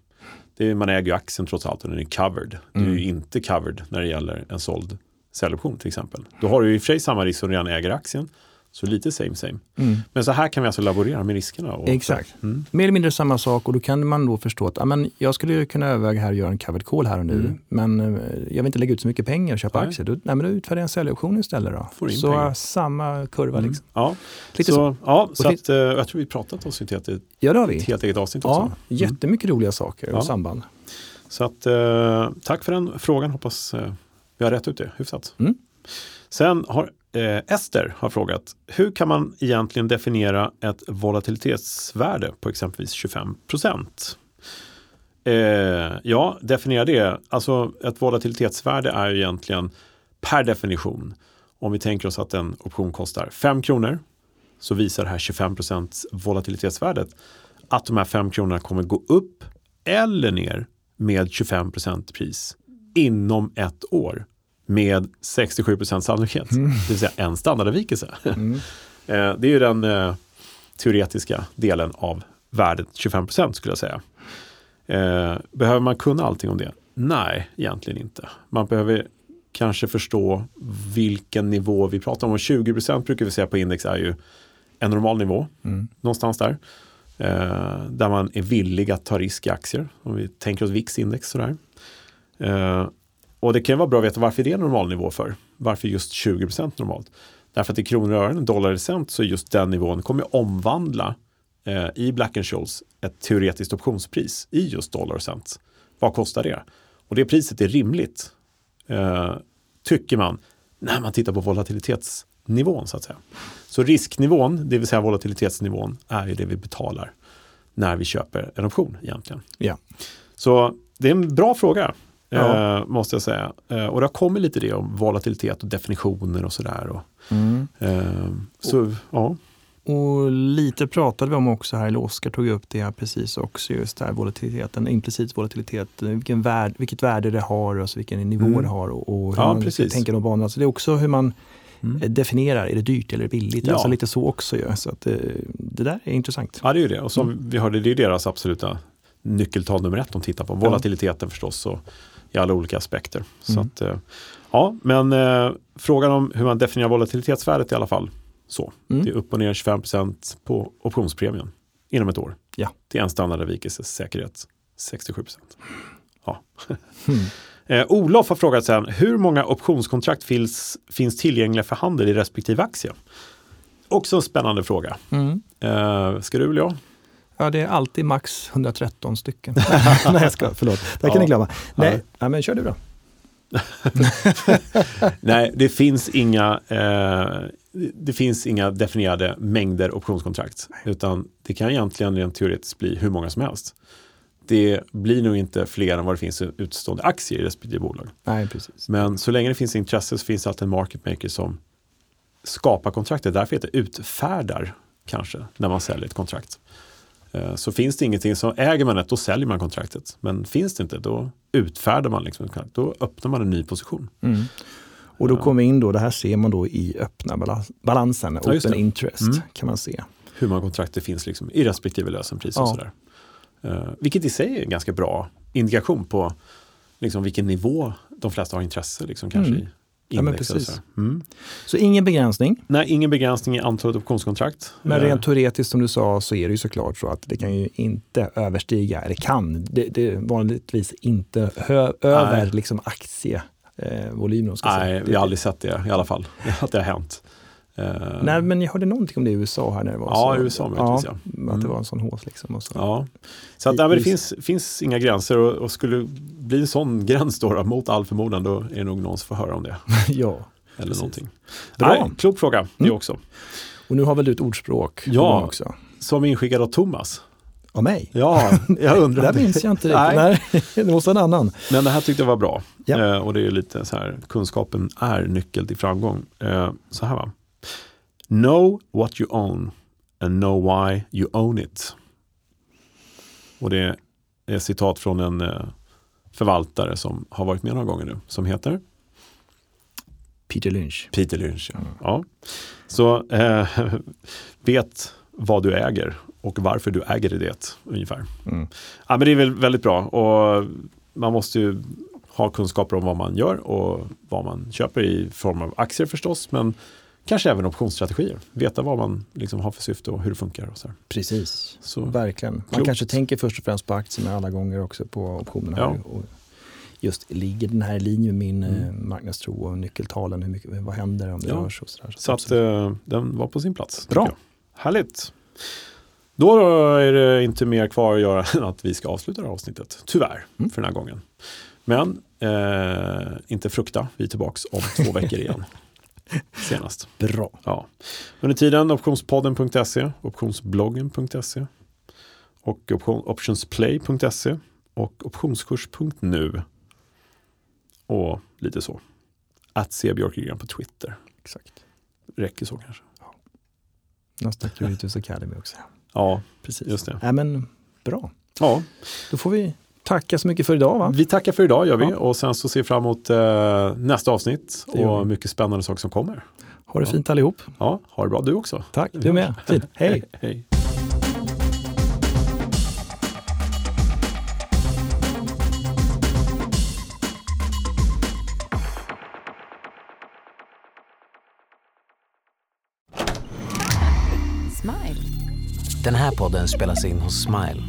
Det är, man äger ju aktien trots allt och den är covered. Det är ju inte covered när det gäller en såld säljoption till exempel. Då har du i och för sig samma risk som redan äger aktien. Så lite same same. Mm. Men så här kan vi alltså laborera med riskerna. Och Exakt. Mm. Mer eller mindre samma sak och då kan man då förstå att ja, men jag skulle kunna överväga här att göra en covered call här och nu. Mm. Men eh, jag vill inte lägga ut så mycket pengar och köpa Nej. aktier. Då, nej, men då utfärdar jag en säljoption istället. Då. Så pengar. samma kurva. Mm. Liksom. Ja, Lite så, så. ja, så att, eh, jag tror vi pratat om syntet i Ja, det har ett vi. helt eget avsnitt Ja, också. Mm. jättemycket roliga saker och Ja. samband. Så att, eh, tack för den frågan. Hoppas eh, vi har rätt ut det hyfsat. Mm. Sen har eh, Ester har frågat, hur kan man egentligen definiera ett volatilitetsvärde på exempelvis 25 procent? Eh, ja, definiera det. Alltså ett volatilitetsvärde är ju egentligen per definition, om vi tänker oss att en option kostar 5 kronor, så visar det här 25 procents volatilitetsvärdet att de här 5 kronorna kommer gå upp eller ner med 25 procent pris inom ett år med 67 procent sannolikhet. Det vill säga en standardavvikelse. Mm. Eh, det är ju den eh, teoretiska delen av värdet 25 procent skulle jag säga. Eh, behöver man kunna allting om det? Nej, egentligen inte. Man behöver kanske förstå vilken nivå vi pratar om. Och 20 procent brukar vi säga på index är ju en normal nivå, Mm. någonstans där. Eh, där man är villig att ta risk i aktier. Om vi tänker oss VIX-index sådär. Eh, och det kan vara bra att veta varför det är normalnivå för. Varför just 20 procent normalt? Därför att i kronor och ören, dollar eller cent, så just den nivån kommer omvandla eh, i Black Scholes ett teoretiskt optionspris i just dollar och cent. Vad kostar det? Och det priset är rimligt, eh, tycker man, när man tittar på volatilitetsnivån så att säga. Så risknivån, det vill säga volatilitetsnivån, är ju det vi betalar när vi köper en option egentligen. Ja. Så det är en bra fråga, Ja. eh, måste jag säga. Eh, och det har kommit lite det om volatilitet och definitioner och sådär. Och, Mm. eh, så, ja. Och lite pratade vi om också här, eller Oskar tog upp det här precis också, just där volatiliteten, implicit volatilitet, vilken värd, vilket värde det har och så vilken nivå Mm. det har och, och hur Ja, man precis. tänker de banorna. Så det är också hur man Mm. eh, definierar, är det dyrt eller billigt? Ja. Alltså lite så också ju. Så att, eh, det där är intressant. ja, det är ju det. Och som Mm. vi hörde, det är deras absoluta nyckeltal nummer ett de tittar på. Volatiliteten förstås och i alla olika aspekter. Så Mm. att, eh, ja, men eh, frågan om hur man definierar volatilitetsvärdet i alla fall. Så, Mm. det är upp och ner 25% på optionspremien inom ett år. Ja. Till en standardavvikelse säkerhet 67 Ja. Mm. Eh, Olof har frågat sen, hur många optionskontrakt finns, finns tillgängliga för handel i respektive aktie? Också en spännande fråga. Mm. Eh, ska du eller jag? Ja, det är alltid max 113 stycken. Nej, jag ska, förlåt. Det kan Ja. ni glömma. Nej, Ja. ja, men kör du då. Nej, det finns inga, eh, det finns inga definierade mängder optionskontrakt. Utan det kan egentligen rent teoretiskt bli hur många som helst. Det blir nog inte fler än vad det finns utstående aktier i respektive bolag. Nej, precis. Men så länge det finns intresse så finns det alltid en market maker som skapar kontraktet. Därför heter det utfärdar kanske när man säljer ett kontrakt. Eh, Så finns det ingenting, så äger man ett då säljer man kontraktet. Men finns det inte då utfärdar man liksom ett kontrakt. Då öppnar man en ny position. Mm. Och då kommer in då, det här ser man då i öppna balans, balansen, Ja, open det. interest Mm. kan man se. hur många kontrakter finns liksom i respektive lösenpris och Ja. sådär. Eh, vilket i sig är en ganska bra indikation på liksom vilken nivå de flesta har intresse liksom, kanske Mm. i Ja, men precis. mm. Så ingen begränsning, Nej, ingen begränsning i antalet optionskontrakt. men Eh, rent teoretiskt som du sa så är det ju såklart så att det kan ju inte överstiga, eller kan, det, det vanligtvis inte hö, över liksom aktievolymen. Eh. Nej, vi har aldrig sett det i alla fall. Att det har hänt. Eh, Nej, men jag hörde någonting om det i USA här när det var Ja, så. i USA möjligtvis, ja. Att det Mm. var en sån hås liksom. Och så. Ja. Så att, nej, men det finns, finns inga gränser och, och skulle det bli en sån gräns då, då, mot all förmodan, då är det nog någon som får höra om det. ja. Eller Precis. någonting. Bra. Nej, klok fråga, det Mm. också. Och nu har väl du ett ordspråk Ja. också? Som inskickad av Thomas. Av mig? Ja, jag Det undrar. där minns jag inte riktigt. Nej. Nej. det måste vara en annan. Men det här tyckte jag var bra. Ja. Eh, och det är lite så här, kunskapen är nyckel till framgång. Eh, så här va. Know what you own and know why you own it. Och det är citat från en eh, förvaltare som har varit med några gånger nu, som heter Peter Lynch. Peter Lynch. Ja. Mm. Ja. Så eh, vet vad du äger och varför du äger det ungefär. Mm. Ja, men det är väl väldigt bra och man måste ju ha kunskaper om vad man gör och vad man köper i form av aktier förstås, men kanske även optionsstrategier. Veta vad man liksom har för syfte och hur det funkar. Och så. här. Precis, Så, verkligen. Man Klokt. kanske tänker först och främst på aktierna alla gånger också på optionerna. Ja. Och just ligger den här i linje med min Mm. eh, marknadstro och nyckeltalen, hur mycket, vad händer om det Ja. rör sig och sådär. så att eh, den var på sin plats. Bra. Härligt. Då är det inte mer kvar att göra än att vi ska avsluta det här avsnittet. Tyvärr, Mm. för den här gången. Men eh, inte frukta, vi är tillbaka om två veckor igen. Senast. Bra. Ja. Under tiden optionspodden.se, optionsbloggen.se och option, optionsplay.se och optionskurs.nu. Och lite så. Att se Björkegren på Twitter. Exakt. Räcker så kanske. Nasdaq Curious Academy också. Ja, Precis. just det. Nej, men bra. Ja, Då får vi tacka så mycket för idag va? vi tackar för idag gör vi Ja. och sen så ser vi fram emot eh, nästa avsnitt och mycket spännande saker som kommer. Ha det Ja. fint allihop. Ja, ha det bra du också. Tack, du med. Fint. Hej. Hej. Smile. Den här podden spelas in hos Smile